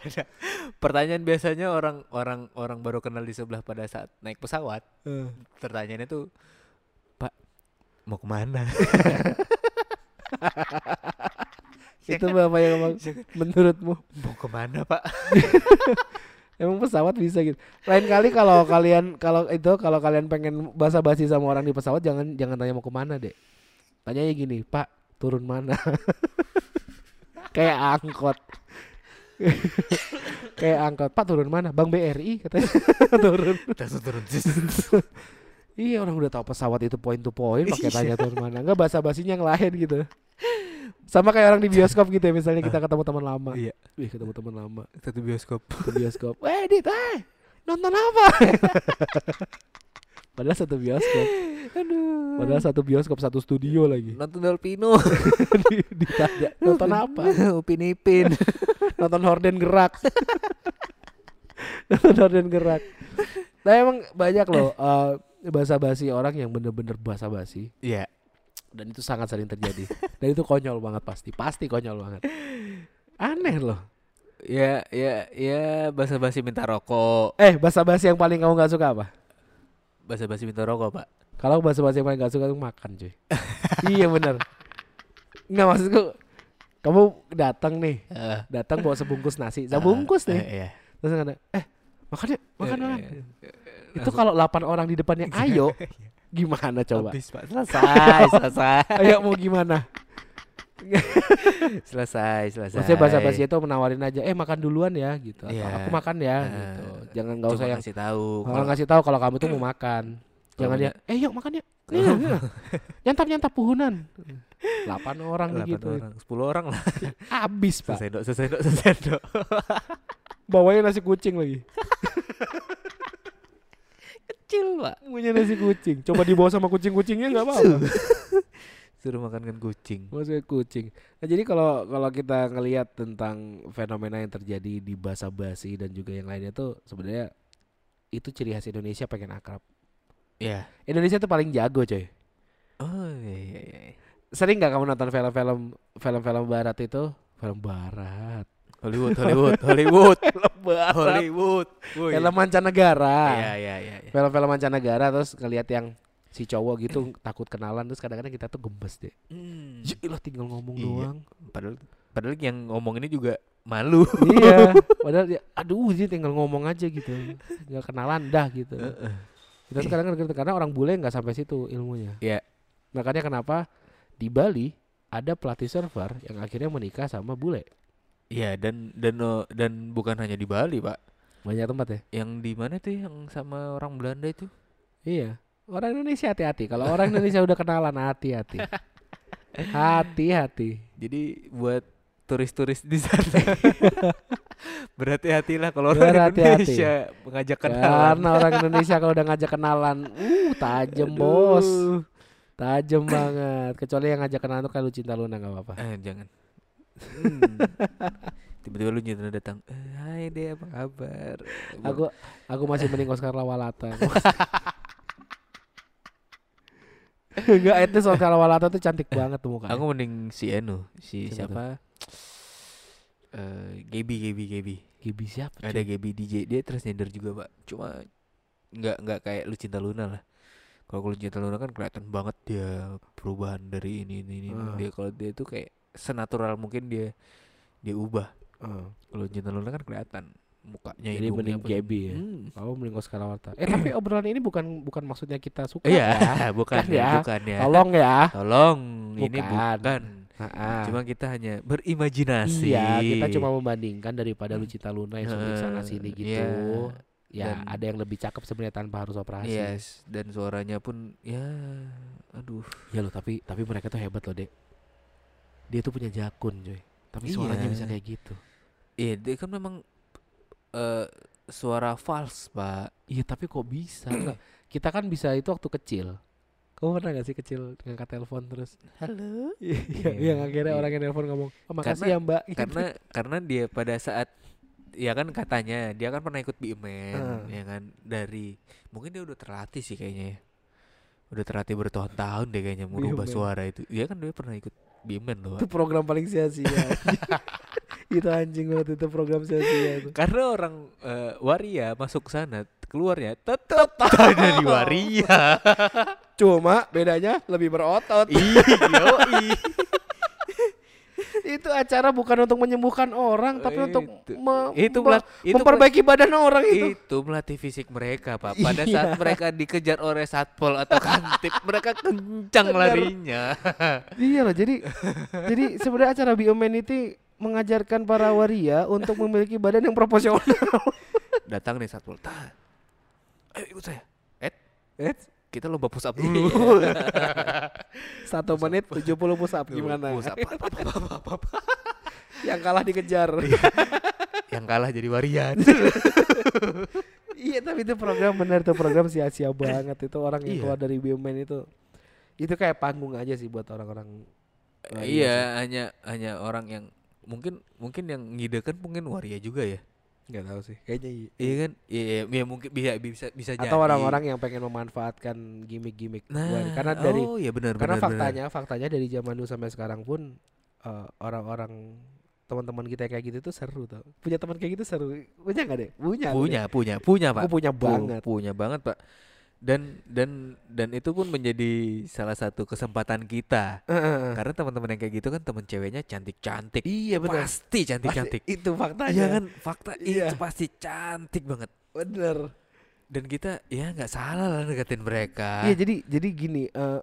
Pertanyaan biasanya orang orang orang baru kenal di sebelah pada saat naik pesawat. Eh. Pertanyaannya tuh, Pak mau ke mana? Itu bapak yang ngomong, menurutmu mau ke mana Pak? (laughs) Emang pesawat bisa gitu. Lain kali kalau kalian kalau itu kalau kalian pengen basa-basi sama orang di pesawat jangan jangan tanya mau ke mana deh. Tanyanya gini, Pak turun mana? (laughs) Kayak angkot. (laughs) Kayak angkot. Pak turun mana? Bang BRI katanya turun. Turun. Iya orang udah tahu pesawat itu point to point pakai tanya turun mana. Enggak basa-basinya yang lain gitu. Sama kayak orang di bioskop gitu ya misalnya kita ketemu teman lama. iya, Wih ketemu teman lama satu bioskop. ke bioskop. (laughs) Eh Dit, eh nonton apa? (laughs) Padahal satu bioskop. Aduh. Padahal satu bioskop satu studio lagi. Nonton Delpino. (laughs) Di- Ditanya nonton apa? Upin Ipin. Nonton Horden gerak. nonton Horden gerak. Nah emang banyak loh eh, basa-basi orang yang bener-bener basa-basi Iya. Dan itu sangat sering terjadi. dan itu konyol banget pasti, pasti konyol banget. Aneh loh. Ya, ya, ya basa-basi minta rokok. Eh basa-basi yang paling kamu nggak suka apa? Basa-basi minta rokok, Pak. Kalau bahasa bahasa yang paling gak suka tuh makan cuy Iya bener Nggak maksudku Kamu datang nih Datang bawa sebungkus nasi Sebungkus eh, nih Iya. Terus ada Eh makan yuk Makan Eh, makan eh, Itu kalau 8 orang di depannya ayo (laughs) Gimana coba Habis, Pak. Selesai, (laughs) selesai. Ayo mau gimana (laughs) selesai, selesai. Maksudnya bahasa basi itu menawarin aja Eh makan duluan ya gitu Atau Iya. aku makan ya gitu Jangan gak usah yang ngasih tahu. Kalau ngasih tahu kalau kamu tuh mau makan Jangan ya Eh yuk makan yuk Nih, (laughs) nih. Nyantap-nyantap puhunan 8 orang Delapan gitu orang, sepuluh orang lah. Abis pak Selesai dok, selesai dok, selesai dok. Bawain nasi kucing lagi Kecil pak. Punya nasi kucing Coba dibawa sama kucing-kucingnya nggak apa-apa Suruh makankan kucing. Maksudnya kucing Nah jadi kalau kalau kita ngelihat tentang fenomena yang terjadi di bahasa basi dan juga yang lainnya tuh sebenarnya itu ciri khas Indonesia pengen akrab. Ya. Indonesia tuh paling jago coy. Oh iya iya. iya. Sering nggak kamu nonton film-film film-film barat itu? Film barat. Hollywood, Hollywood, Hollywood, (laughs) barat. Hollywood. Woi. Film mancanegara. Iya iya iya. iya. Film-film mancanegara terus ngelihat yang si cowok gitu (clears throat) takut kenalan terus kadang-kadang kita tuh gemes deh. Hmm. Ya ilah tinggal ngomong Iya. doang. Padahal padahal yang ngomong ini juga malu. (laughs) iya. (laughs) Padahal dia aduh dia tinggal ngomong aja gitu. Tinggal kenalan dah gitu. Kita sekarang kan karena orang bule nggak sampai situ ilmunya. Iya. Makanya kenapa di Bali ada pelatih server yang akhirnya menikah sama bule. Iya dan dan oh, dan bukan hanya di Bali pak. Banyak tempat ya. Yang di mana tuh yang sama orang Belanda itu? Iya. Orang Indonesia hati-hati. Kalau orang Indonesia udah kenalan hati-hati. Hati-hati. Jadi buat turis-turis di sana (laughs) berhati-hatilah kalau orang Berhati-hati. Indonesia mengajak kenalan. Karena orang Indonesia kalau udah ngajak kenalan, uh tajem bos. Tajem banget. Kecuali yang ngajak kenalan tuh kalau cinta Luna nggak apa-apa. Eh jangan. Hmm. Tiba-tiba lu nyetana datang. "Eh, Hai deh apa kabar? Aku aku masih (laughs) mending Oscar Lawalata. (laughs) Enggak, itu Oscar Lawalata tuh cantik banget tuh mukanya. aku mending si Enu, si Siapa siapa? Eh Gaby Gaby Gaby Gibi siapa? ada? Gaby DJ dia transgender juga pak cuma nggak nggak kayak lu cinta Luna lah kalau lu cinta Luna kan kelihatan banget dia perubahan dari ini ini, ini. Ah. dia kalau dia tuh kayak senatural mungkin dia dia ubah Ah, kalau cinta Luna kan kelihatan mukanya Jadi mending Gaby ya. Hmm. Oh mending Oscar Warta. Eh tapi (clears throat) obrolan ini bukan bukan maksudnya kita suka Iya, ya. (laughs) bukan Kan ya, ya. bukan ya. Tolong ya. Tolong, ini Bukan. bukan. Ha-ha. Cuma kita hanya berimajinasi. Iya, kita cuma membandingkan daripada Lucita Luna yang suntik sana sini gitu. Ya, Dan- ada yang lebih cakep sebenarnya tanpa harus operasi. Yes, dan suaranya pun ya aduh. Ya loh, tapi tapi mereka tuh hebat loh, Dek. Dia tuh punya jakun, coy. Tapi suaranya Iya. bisa kayak gitu. Iya, dia kan memang eh suara false, Pak. Iya, tapi kok bisa? (clears throat) Kita kan bisa itu waktu kecil. Kamu pernah gak sih kecil ngangkat telepon terus? Halo. Iya, Iya, yang akhirnya iya. orang yang telepon ngomong, oh, makasih Karena- ya mbak. Gitu. Karena karena dia pada saat ya kan katanya dia kan pernah ikut BMN Ah. ya kan dari mungkin dia udah terlatih sih kayaknya ya. Udah terlatih bertahun-tahun deh kayaknya merubah suara itu. Dia kan dia pernah ikut BMN loh. itu program paling sia-sia. (laughs) itu anjing banget itu program sia-sia itu. Karena orang eh, waria masuk sana keluarnya tetap dari waria. Cuma bedanya lebih berotot. Iya. (laughs) itu acara bukan untuk menyembuhkan orang, tapi untuk Itu- me- itu me- melat- itu memperbaiki badan orang itu. itu melatih fisik mereka pak. Pada saat Iya. mereka dikejar oleh satpol atau kantip (laughs) mereka kencang larinya. (laughs) Iya loh, jadi jadi sebenarnya acara BMN itu mengajarkan para waria untuk memiliki badan yang proporsional. datang nih satpol. Ta ayo ikut saya. Eh Eh, kita lomba push up dulu (laughs) Satu menit 70 push up gimana? Push up. (laughs) Yang kalah dikejar. yang kalah jadi warian (laughs) iya, tapi itu program benar tuh program sia-sia banget itu orang yang Iya. keluar dari BMN itu. Itu kayak panggung aja sih buat orang-orang. iya hanya hanya orang yang mungkin mungkin yang ngidekan mungkin waria juga ya Nggak tahu sih. Kayaknya iya. iya kan? Iya ya, mungkin bisa bisa bisa jadi. Atau orang-orang yang pengen memanfaatkan gimmick-gimmick nah karena dari oh iya benar karena benar, benar. faktanya faktanya dari zaman dulu sampai sekarang pun eh, orang-orang teman-teman kita yang kayak gitu tuh seru tau. Punya teman kayak gitu seru. Punya nggak deh punya punya deh. punya punya pak. Aku punya Pu- banget. punya banget pak dan dan dan itu pun menjadi salah satu kesempatan kita. Karena teman-teman yang kayak gitu kan teman ceweknya cantik-cantik. Iya benar pasti cantik-cantik. Pasti itu faktanya. Iya kan? Fakta Iya. itu pasti cantik banget. Bener. Dan kita ya nggak salah lah deketin mereka. Iya jadi jadi gini eh,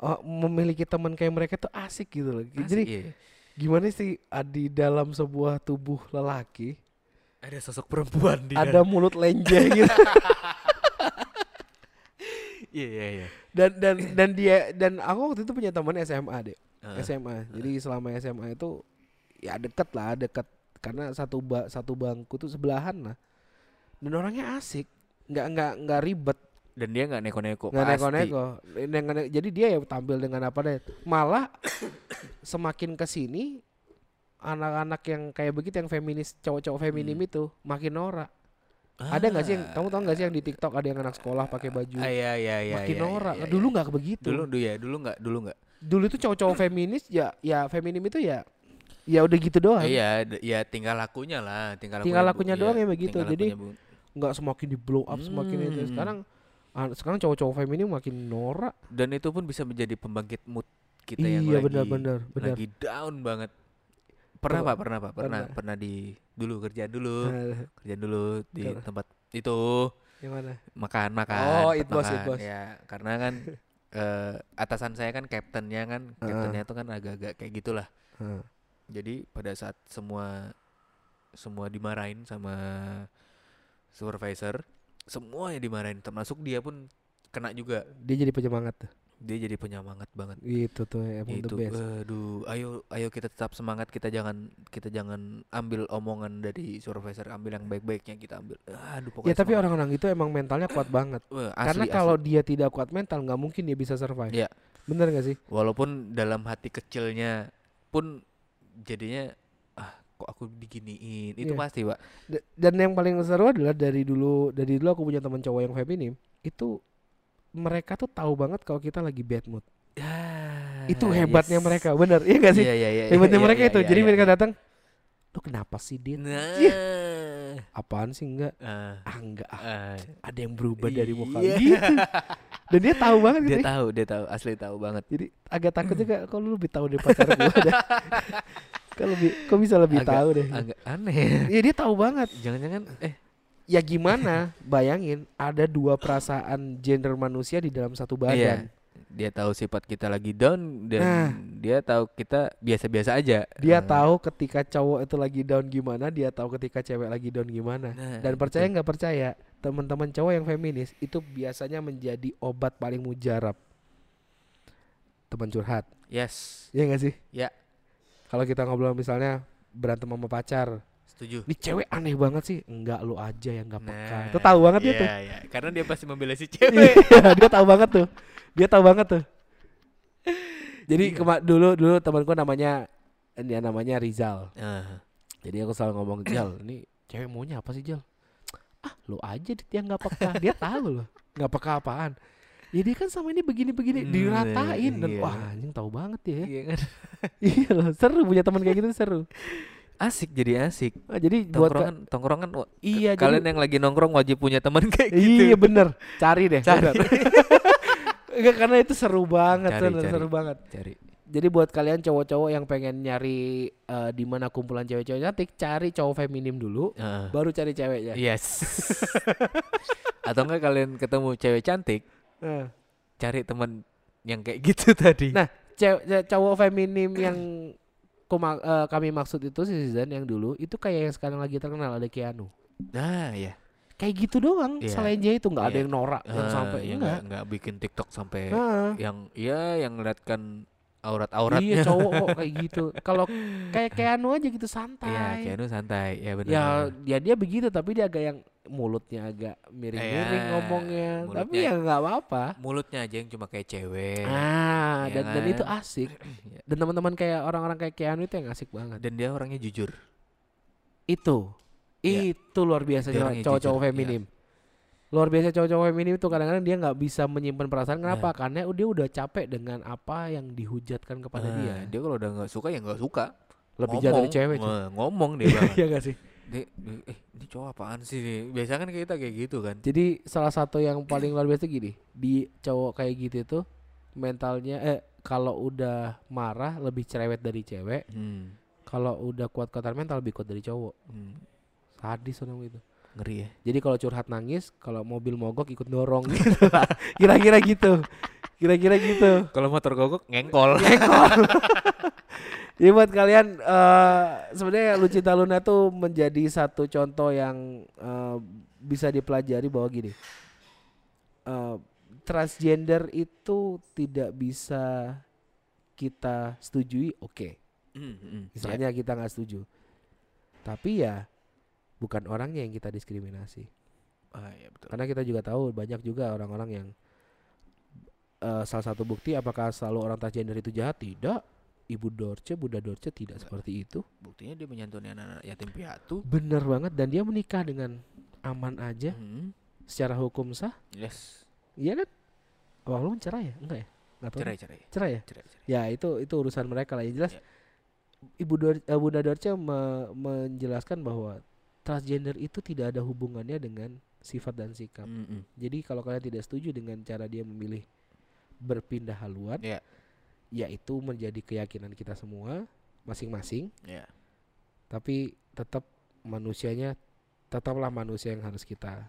oh, memiliki teman kayak mereka tuh asik gitu loh. Asik, jadi iya. gimana sih ah, di dalam sebuah tubuh lelaki ada sosok perempuan di ada mulut lenje gitu (laughs) iya iya iya dan dan dan dia dan aku waktu itu punya teman SMA deh Ah, SMA. Jadi selama SMA itu ya deket lah, deket karena satu ba satu bangku tuh sebelahan lah. Dan orangnya asik, nggak nggak nggak ribet, dan dia nggak neko-neko nggak neko-neko. Jadi dia ya tampil dengan apa deh. Malah semakin ke sini anak-anak yang kayak begitu yang feminis cowok-cowok feminim Hmm. itu makin norak. Ada nggak sih yang Ah. kamu tahu nggak sih yang di TikTok ada yang anak sekolah pakai baju Ah, iya iya iya makin iya, norak. iya, iya, Dulu iya. nggak begitu. dulu dulu ya dulu nggak dulu nggak Dulu itu cowok-cowok feminis ya ya feminim itu ya ya udah gitu doang. Iya, ya tinggal lakunya lah, tinggal Tinggal lakunya, lakunya Bu. doang Iya, ya begitu. Jadi lakunya, nggak semakin di blow up semakin itu Hmm. sekarang ah, sekarang cowok-cowok feminim makin norak dan itu pun bisa menjadi pembangkit mood kita yang iya lagi benar benar lagi down banget. Pernah. Pak, pernah Pak, pernah Pernah. pernah di dulu kerjaan dulu, kerjaan dulu di Kenapa? tempat itu yang mana makan makan. Oh, it boss, it boss. Ya, karena kan (laughs) eh, atasan saya kan kaptennya kan, kaptennya itu kan agak-agak kayak gitulah. Heeh. Jadi pada saat semua semua dimarahin sama supervisor, semua yang dimarahin termasuk dia pun kena juga. dia jadi penyemangat tuh Dia jadi penyemangat banget. itu tuh emang the Itu best aduh, ayo ayo kita tetap semangat, kita jangan kita jangan ambil omongan dari supervisor, ambil yang baik-baiknya kita ambil. Aduh ya pokoknya tapi semangat. orang-orang itu emang mentalnya kuat (clears throat) banget Wah, karena asli, kalau asli. dia tidak kuat mental nggak mungkin dia bisa survive Iya. bener gak sih walaupun dalam hati kecilnya pun jadinya ah kok aku diginiin. Itu Iya. pasti, Pak. D- dan yang paling seru adalah dari dulu dari dulu aku punya teman cowok yang feminim itu mereka tuh tahu banget kalau kita lagi bad mood Ya, itu hebatnya yes. mereka bener iya gak sih Iya, iya, iya, hebatnya iya, mereka iya, itu iya, jadi iya, mereka iya. datang Lo kenapa sih Dit? Nah. Apaan sih enggak? Ah, Ah enggak ah. ah. Ada yang berubah dari muka Iya. gitu. Dan dia tahu banget gitu. dia ya. tahu, dia tahu, asli tahu banget. Jadi agak takut juga kalau lu lebih tahu dari pacar gua (laughs) dah. Kok lebih kok bisa lebih Agak- tahu deh. Agak aneh. ya. Iya dia tahu banget. Jangan-jangan eh Ya gimana? Bayangin ada dua perasaan gender manusia di dalam satu badan. Iya. dia tahu sifat kita lagi down dan Nah. dia tahu kita biasa-biasa aja. Dia Eh, tahu ketika cowok itu lagi down gimana, dia tahu ketika cewek lagi down gimana. Nah, Dan percaya nggak percaya, teman-teman cowok yang feminis itu biasanya menjadi obat paling mujarab. Teman curhat, Yes, ya nggak sih? Ya. Kalau kita ngobrol misalnya berantem sama pacar, setuju. ini cewek aneh banget sih. Enggak lu aja yang nggak peka. Nah, Itu tahu banget dia iya, tuh. iya. Karena dia pasti membela si (laughs) cewek. Iya, dia tahu banget tuh. Dia tahu banget tuh. Jadi Iya. kema- dulu dulu temanku namanya dia namanya Rizal. Ah, Jadi aku selalu ngomong Jal, ini cewek maunya apa sih Jal? Ah, lu aja Dit, yang nggak peka. Dia tahu loh, nggak peka apaan. Ya dia kan sama ini begini-begini Hmm, diratain dan iya. wah anjing tahu banget ya. iya kan? (laughs) iya loh, seru punya teman kayak gitu seru. Asik jadi asik. Ah, jadi buat ka- Tongkrongan, tongkrongan. wa- iya kalian jadi, yang lagi nongkrong wajib punya teman kayak gitu. Iya bener, cari deh. Cari. (laughs) Enggak karena itu seru banget, Cari, bener, cari. seru banget. Cari. Jadi buat kalian cowok-cowok yang pengen nyari eh, di mana kumpulan cewek-cewek cantik, cari cowok feminim dulu, Ah, baru cari ceweknya. yes. (laughs) Atau enggak kalian ketemu cewek cantik, Eh. cari teman yang kayak gitu tadi. Nah, cewek ce- cowok feminim yang kuma- eh, kami maksud itu si Zizan yang dulu itu kayak yang sekarang lagi terkenal ada Keanu. Nah, ya. Kayak gitu doang, selain dia itu nggak ada Iya. yang norak yang Ah, sampai ya enggak. nggak nggak bikin TikTok sampai Heeh. yang iya yang ngeliatkan aurat-auratnya. Iya cowok kok (laughs) kayak gitu. Kalau kayak Keanu aja gitu santai. Iya, Keanu santai. Ya benar. ya dia dia begitu tapi dia agak yang mulutnya agak miring-miring Iya, ngomongnya. Tapi mulutnya- ya nggak apa-apa. mulutnya aja yang cuma kayak cewek. Ah, ya dan dan itu kan? asik. (clears throat) Ya. Dan teman-teman kayak orang-orang kayak Keanu itu yang asik banget. Dan dia orangnya jujur. Itu. Ya. Itu luar biasanya orangnya cowok-cowok jujur, iya. Luar biasa cowok-cowok feminim itu kadang-kadang dia nggak bisa menyimpan perasaan kenapa? Karena dia udah capek dengan apa yang dihujatkan kepada Ah, dia. dia kalau udah nggak suka ya nggak suka. Lebih jahat dari cewek. cuy. ngomong dia. (laughs) Iya gak sih? Dia, dia- eh ini cowok apaan sih nih? Biasanya kan kita kayak gitu kan. Jadi salah satu yang paling luar biasa gini, di cowok kayak gitu itu mentalnya eh kalau udah marah lebih cerewet dari cewek, Hmm. kalau udah kuat-kuatan mental lebih kuat dari cowok. hmm, Sadis orang itu. Ngeri ya. Jadi kalau curhat nangis, kalau mobil mogok ikut dorong gitu (laughs) lah. Kira-kira gitu. Kira-kira gitu. Kalau motor gogok ngengkol. (laughs) Jadi buat kalian eh sebenarnya Lucinta Luna tuh menjadi satu contoh yang eh, bisa dipelajari bahwa gini. eh, transgender itu tidak bisa kita setujui, oke. Hmm, hmm, ya. Misalnya kita nggak setuju. Tapi ya bukan orangnya yang kita diskriminasi. Ah, iya betul. Karena kita juga tahu banyak juga orang-orang yang eh, salah satu bukti apakah selalu orang transgender itu jahat? Tidak. Ibu Dorce, Bunda Dorce tidak seperti itu. Buktinya dia menyantuni anak-anak yatim piatu. Bener banget dan dia menikah dengan aman aja Hmm, secara hukum sah. Yes. Iya kan? Awal lu cerai ya? Enggak ya? Enggak tahu. Cerai, cerai. Cerai ya? Cerai, cerai. Ya itu itu urusan mereka lah. Yang jelas Ya. Ibu Dor- eh, Bunda Dorce me- menjelaskan bahwa transgender itu tidak ada hubungannya dengan sifat dan sikap. Hmm, hmm. Jadi kalau kalian tidak setuju dengan cara dia memilih berpindah haluan, Ya. ya itu menjadi keyakinan kita semua masing-masing. Ya. Tapi tetap manusianya tetaplah manusia yang harus kita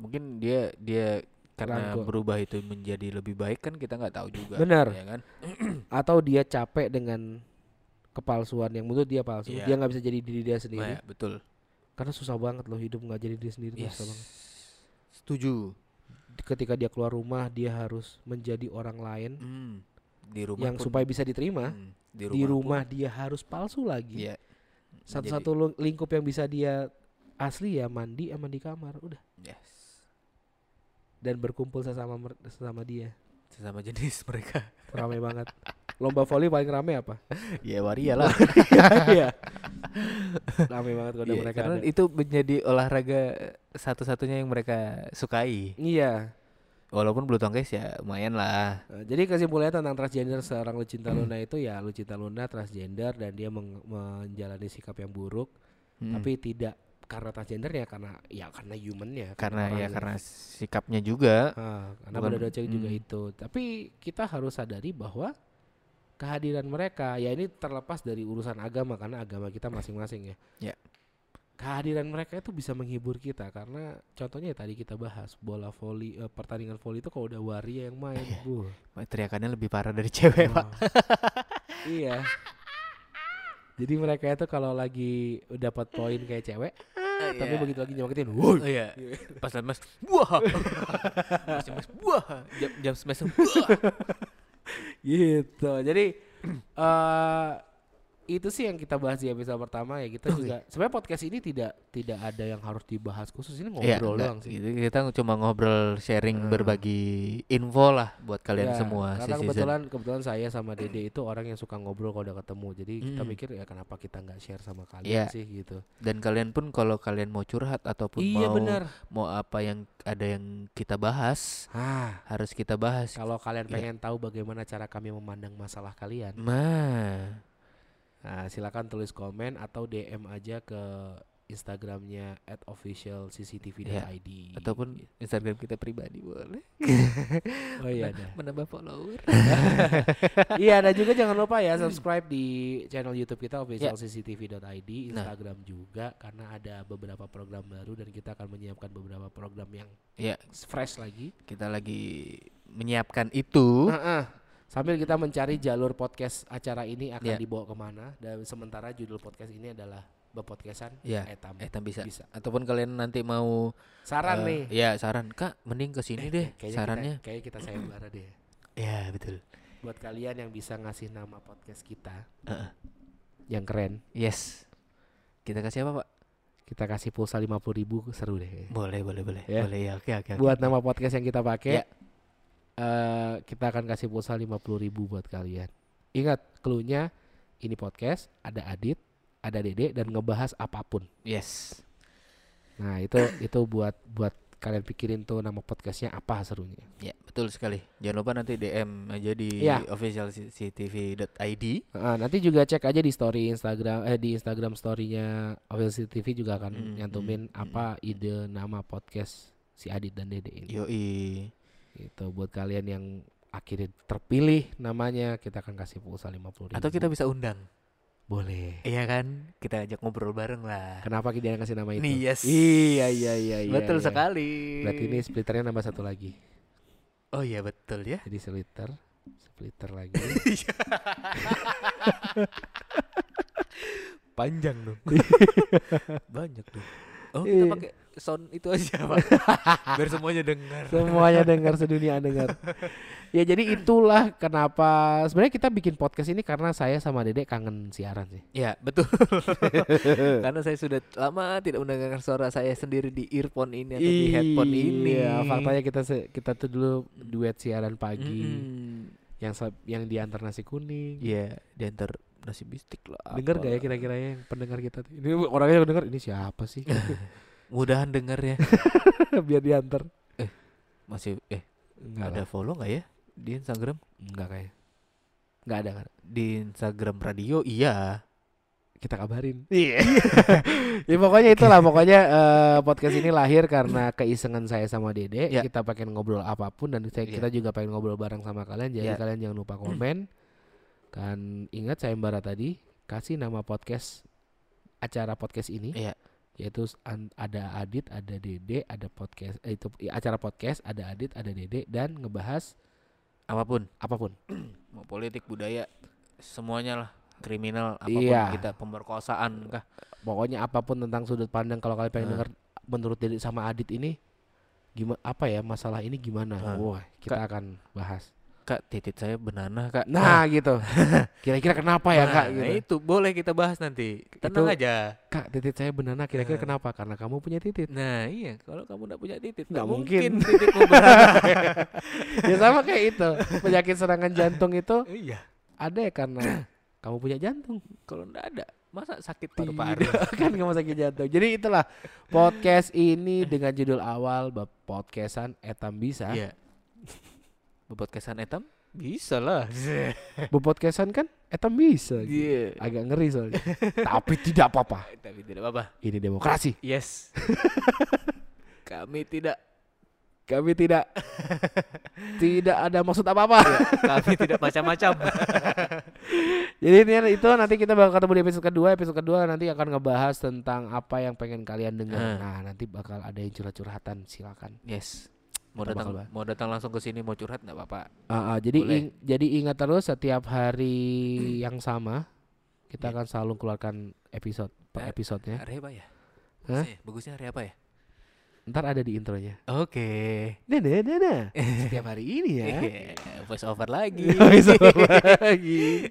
Mungkin dia dia karena Rangkul. berubah itu menjadi lebih baik kan kita nggak tahu juga. Benar. Ya kan? (clears throat) atau dia capek dengan kepalsuan yang menurut dia palsu. Iya. Dia nggak bisa jadi diri dia sendiri. Nah, betul. Karena susah banget loh hidup nggak jadi diri sendiri Yes. susah banget. Setuju. Ketika dia keluar rumah dia harus menjadi orang lain Hmm. Di rumah yang pun- supaya bisa diterima. Hmm, Di rumah dia harus palsu lagi. Iya. Satu-satu lingkup yang bisa dia asli ya mandi sama di kamar udah yes. dan berkumpul sesama sesama dia. Sesama jenis (laughs) mereka. Rame banget. Lomba voli paling rame apa? (laughs) ya waria lah. (laughs) Iya. rame banget kalau Iya, mereka karena ada. itu menjadi olahraga satu-satunya yang mereka sukai. Iya. walaupun bulu tangkis ya lumayan lah. Nah, jadi kesimpulannya tentang transgender seorang Lucinta Luna itu ya Lucinta Luna transgender dan dia menjalani sikap yang buruk Mm. tapi tidak karena transgendernya karena ya karena humannya karena ya orangnya. karena sikapnya juga. Ah, karena Bukan- juga hmm. itu tapi kita harus sadari bahwa kehadiran mereka ya ini terlepas dari urusan agama karena agama kita masing-masing ya Ya. kehadiran mereka itu bisa menghibur kita karena contohnya ya tadi kita bahas bola voli eh, pertandingan voli itu kalau udah waria yang main Iya. buh. Teriakannya lebih parah dari cewek, Pak. Wah. (laughs) iya. Jadi mereka itu kalau lagi dapat poin kayak cewek, tapi Iya. begitu lagi nyakitin, woi. Oh iya. Pas lemes, wah. (laughs) Pas lemes, wah. Jam jam wah. (laughs) gitu. Jadi (clears throat) eh itu sih yang kita bahas di episode pertama ya kita Oke. juga sebenarnya podcast ini tidak tidak ada yang harus dibahas khusus ini Iya, ngobrol enggak. doang sih. Gitu, kita cuma ngobrol sharing Hmm. berbagi info lah buat kalian Ya, semua Karena si kebetulan kebetulan saya sama Dede (clears throat) itu orang yang suka ngobrol kalau udah ketemu. Jadi kita Mm. mikir ya kenapa kita nggak share sama kalian Iya. sih gitu. Dan kalian pun kalau kalian mau curhat ataupun Iya mau benar. mau apa yang ada yang kita bahas, Ah, harus kita bahas. kalau kalian Iya. pengen tahu bagaimana cara kami memandang masalah kalian, Nah, Nah, silakan tulis komen atau DM aja ke Instagramnya @officialcctv.id. ataupun Instagram kita pribadi boleh. (laughs) oh iya ada. Menambah follower. (laughs) iya dan juga jangan lupa ya subscribe di channel YouTube kita Ya. officialcctv.id, Nah. Instagram juga karena ada beberapa program baru dan kita akan menyiapkan beberapa program yang Ya, fresh lagi. kita lagi menyiapkan itu. Heeh. Sambil kita mencari jalur podcast acara ini akan Ya. dibawa ke mana dan sementara judul podcast ini adalah Bepodcastan Ya, Etam. eh tak bisa. Bisa. Ataupun kalian nanti mau Saran eh, nih. Ya, saran. Kak, mending ke sini deh Kayaknya sarannya. Kita, kayaknya kita sayembara deh. Ya, betul. Buat kalian yang bisa ngasih nama podcast kita Heeh. yang keren, Yes. Kita kasih apa, Pak? kita kasih pulsa 50.000 ribu seru deh. Boleh, boleh, boleh. Ya. Boleh ya. Oke, oke, oke. Buat nama podcast yang kita pakai, Ya. Eh, kita akan kasih pulsa 50.000 ribu buat kalian. Ingat, clue-nya ini podcast, ada Adit, ada Dede dan ngebahas apa pun. Yes. Nah, itu itu buat buat kalian pikirin tuh nama podcastnya apa serunya. Ya, betul sekali. Jangan lupa nanti DM aja di Ya. officialcctv.id. Nah, nanti juga cek aja di story Instagram eh di Instagram story-nya Official TV juga akan Mm, nyantumin mm, apa ide nama podcast si Adit dan Dede ini. Yoi. Itu buat kalian yang akhirnya terpilih namanya kita akan kasih pulsa 50 ribu. Atau kita bisa undang. boleh. Iya kan? Kita ajak ngobrol bareng lah. Kenapa kita kasih nama itu? Nih, yes. Iya iya iya iya. betul iya. sekali. Berarti ini splitternya nambah satu lagi. Oh iya betul ya. Jadi splitter, splitter lagi. (laughs) (laughs) Panjang dong. (laughs) Banyak dong. Oh kita Iya. pakai sound itu aja pak. (laughs) Biar semuanya dengar. Semuanya dengar sedunia dengar. (laughs) Ya jadi itulah kenapa sebenarnya kita bikin podcast ini karena saya sama Dedek kangen siaran sih. Ya betul. (laughs) Karena saya sudah lama tidak mendengarkan suara saya sendiri di earphone ini atau di headphone ini. Iya, faktanya kita kita tuh dulu duet siaran pagi Mm-mm. yang se- yang diantar nasi kuning. Iya, diantar nasi bistik lah. Dengar gak ya apalah. kira-kira yang pendengar kita tuh? Ini orangnya yang denger ini siapa sih? Mudahan denger ya. (laughs) Biar diantar. Masih eh Enggak ada lah. follow nggak ya di Instagram? Enggak kayak. Enggak ada kan. Di Instagram radio iya. Kita kabarin. Iya. (laughs) ya pokoknya itulah pokoknya eh, podcast ini lahir karena keisengan saya sama Dede. Ya. Kita pengen ngobrol apa pun dan saya, Ya. kita juga pengen ngobrol bareng sama kalian. Jadi Ya. kalian jangan lupa komen. Kan ingat saya Mbara tadi kasih nama podcast acara podcast ini Iya. Yaitu ada Adit, ada Dede, ada podcast eh, itu i- acara podcast, ada Adit, ada Dede dan ngebahas Apa pun, apa pun. (clears throat) mau politik, budaya, semuanya lah. Kriminal apa pun Iya. kita pemberkosaan kah? Pokoknya apa pun tentang sudut pandang kalau kalian pengen Nah. dengar menurut Dede sama Adit ini gimana apa ya masalah ini gimana? Nah. Wah, kita akan bahas. Kak, titit saya benanah, Kak. Nah, gitu. (laughs) Kira-kira kenapa ya, Kak? Nah, Gitu. itu boleh kita bahas nanti. Tenang Itu- aja. Kak, titit saya benana kira-kira Nah. kenapa? Karena kamu punya titit. Nah, iya, kalau kamu enggak punya titit, Nggak mungkin. mungkin (laughs) benanah. ya sama kayak itu. Penyakit serangan jantung itu iya, ada ya karena (clears throat) kamu punya jantung. kalau enggak ada, masa sakit Tidak, paru-paru? (laughs) kan kamu sakit jantung. Jadi itulah podcast ini dengan judul awal podcastan etam bisa. Iya. Bepodcastan etam bisa lah. (laughs) Bepodcastan kan etam bisa. gitu. Iya. Agak ngeri soalnya. (laughs) Tapi tidak apa-apa. Tapi tidak apa-apa. Ini demokrasi. Yes. (laughs) Kami tidak Kami tidak tidak ada maksud apa-apa. kami tidak macam-macam. Jadi ini itu nanti kita bakal ketemu di episode kedua. Episode kedua nanti akan ngebahas tentang apa yang pengen kalian dengar. Ah. Nah, nanti bakal ada yang curhat-curhatan, silakan. yes. Mau Kita datang bakal bahas. mau datang langsung ke sini mau curhat nggak apa-apa. Ah, ah, jadi Boleh. ing- jadi ingat terus setiap hari (clears throat) yang sama kita Ya. akan selalu keluarkan episode per Eh, episodenya. Hari apa ya? Hah? Bagusnya, hari apa ya? Ntar ada di intronya. Oke. Nah, nah, nah, nah. (laughs) Setiap hari ini ya. Yeah, voice over lagi. (laughs) Voice over lagi.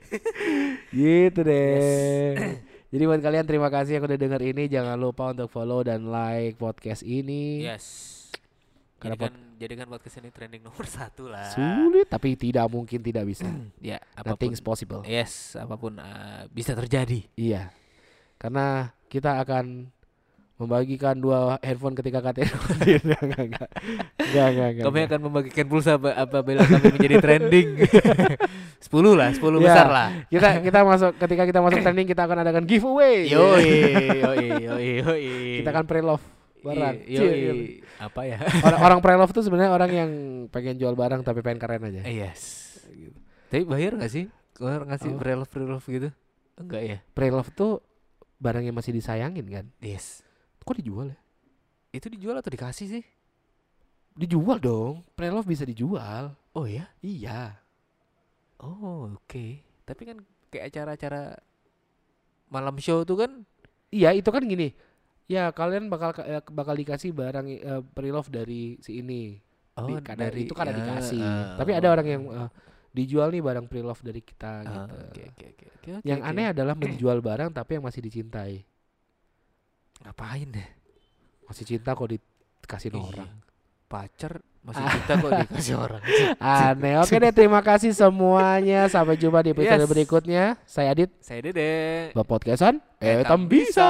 gitu deh. (clears throat) Jadi buat kalian terima kasih yang udah denger ini. Jangan lupa untuk follow dan like podcast ini. yes. Karena Jadikan, jadikan podcast ini trending nomor (laughs) satu lah. Sulit tapi tidak mungkin tidak bisa. (clears throat) Ya, apa pun. Nothing's possible. Yes, apa pun uh, bisa terjadi. Iya. Karena kita akan membagikan dua handphone ketika KTN. (laughs) enggak, enggak, enggak. Enggak, enggak, enggak. Kami akan membagikan pulsa apa- apabila kami menjadi trending. (laughs) 10 lah, 10 Ya. besar lah. kita kita masuk ketika kita masuk trending kita akan adakan giveaway. Yoi, yoi, yoi, yoi. Kita akan pre-love barang. Yoi, Cie, yoi. gitu. Apa ya? (laughs) Orang, orang pre-love tuh sebenarnya orang yang pengen jual barang tapi pengen keren aja. Eh, yes. Tapi bayar gak sih? Kalau ngasih Apa? pre-love pre-love gitu? Enggak ya? Pre-love tuh barang yang masih disayangin kan. Yes. Kok dijual ya? Itu dijual atau dikasih sih? Dijual dong. Pre-love bisa dijual. Oh ya? Iya. Oh, oke. Tapi kan kayak acara-acara malam show tuh kan Iya, itu kan gini. Ya, kalian bakal eh, bakal dikasih barang eh, pre-love dari si ini. oh Di- karena itu karena ya, dikasih. ah, Tapi ada oh, orang yang eh, dijual nih barang pre-love dari kita ah, gitu. Oke, oke, oke, oke, Yang oke. aneh adalah menjual barang tapi yang masih dicintai. ngapain deh? Masih cinta kok dikasih Iya. orang. Pacar masih cinta kok dikasih orang. (laughs) Aneh. Oke deh, terima kasih semuanya. Sampai jumpa di episode Yes. berikutnya. Saya Adit, Saya Dede. Bapak Podcastan. Eh, tam bisa.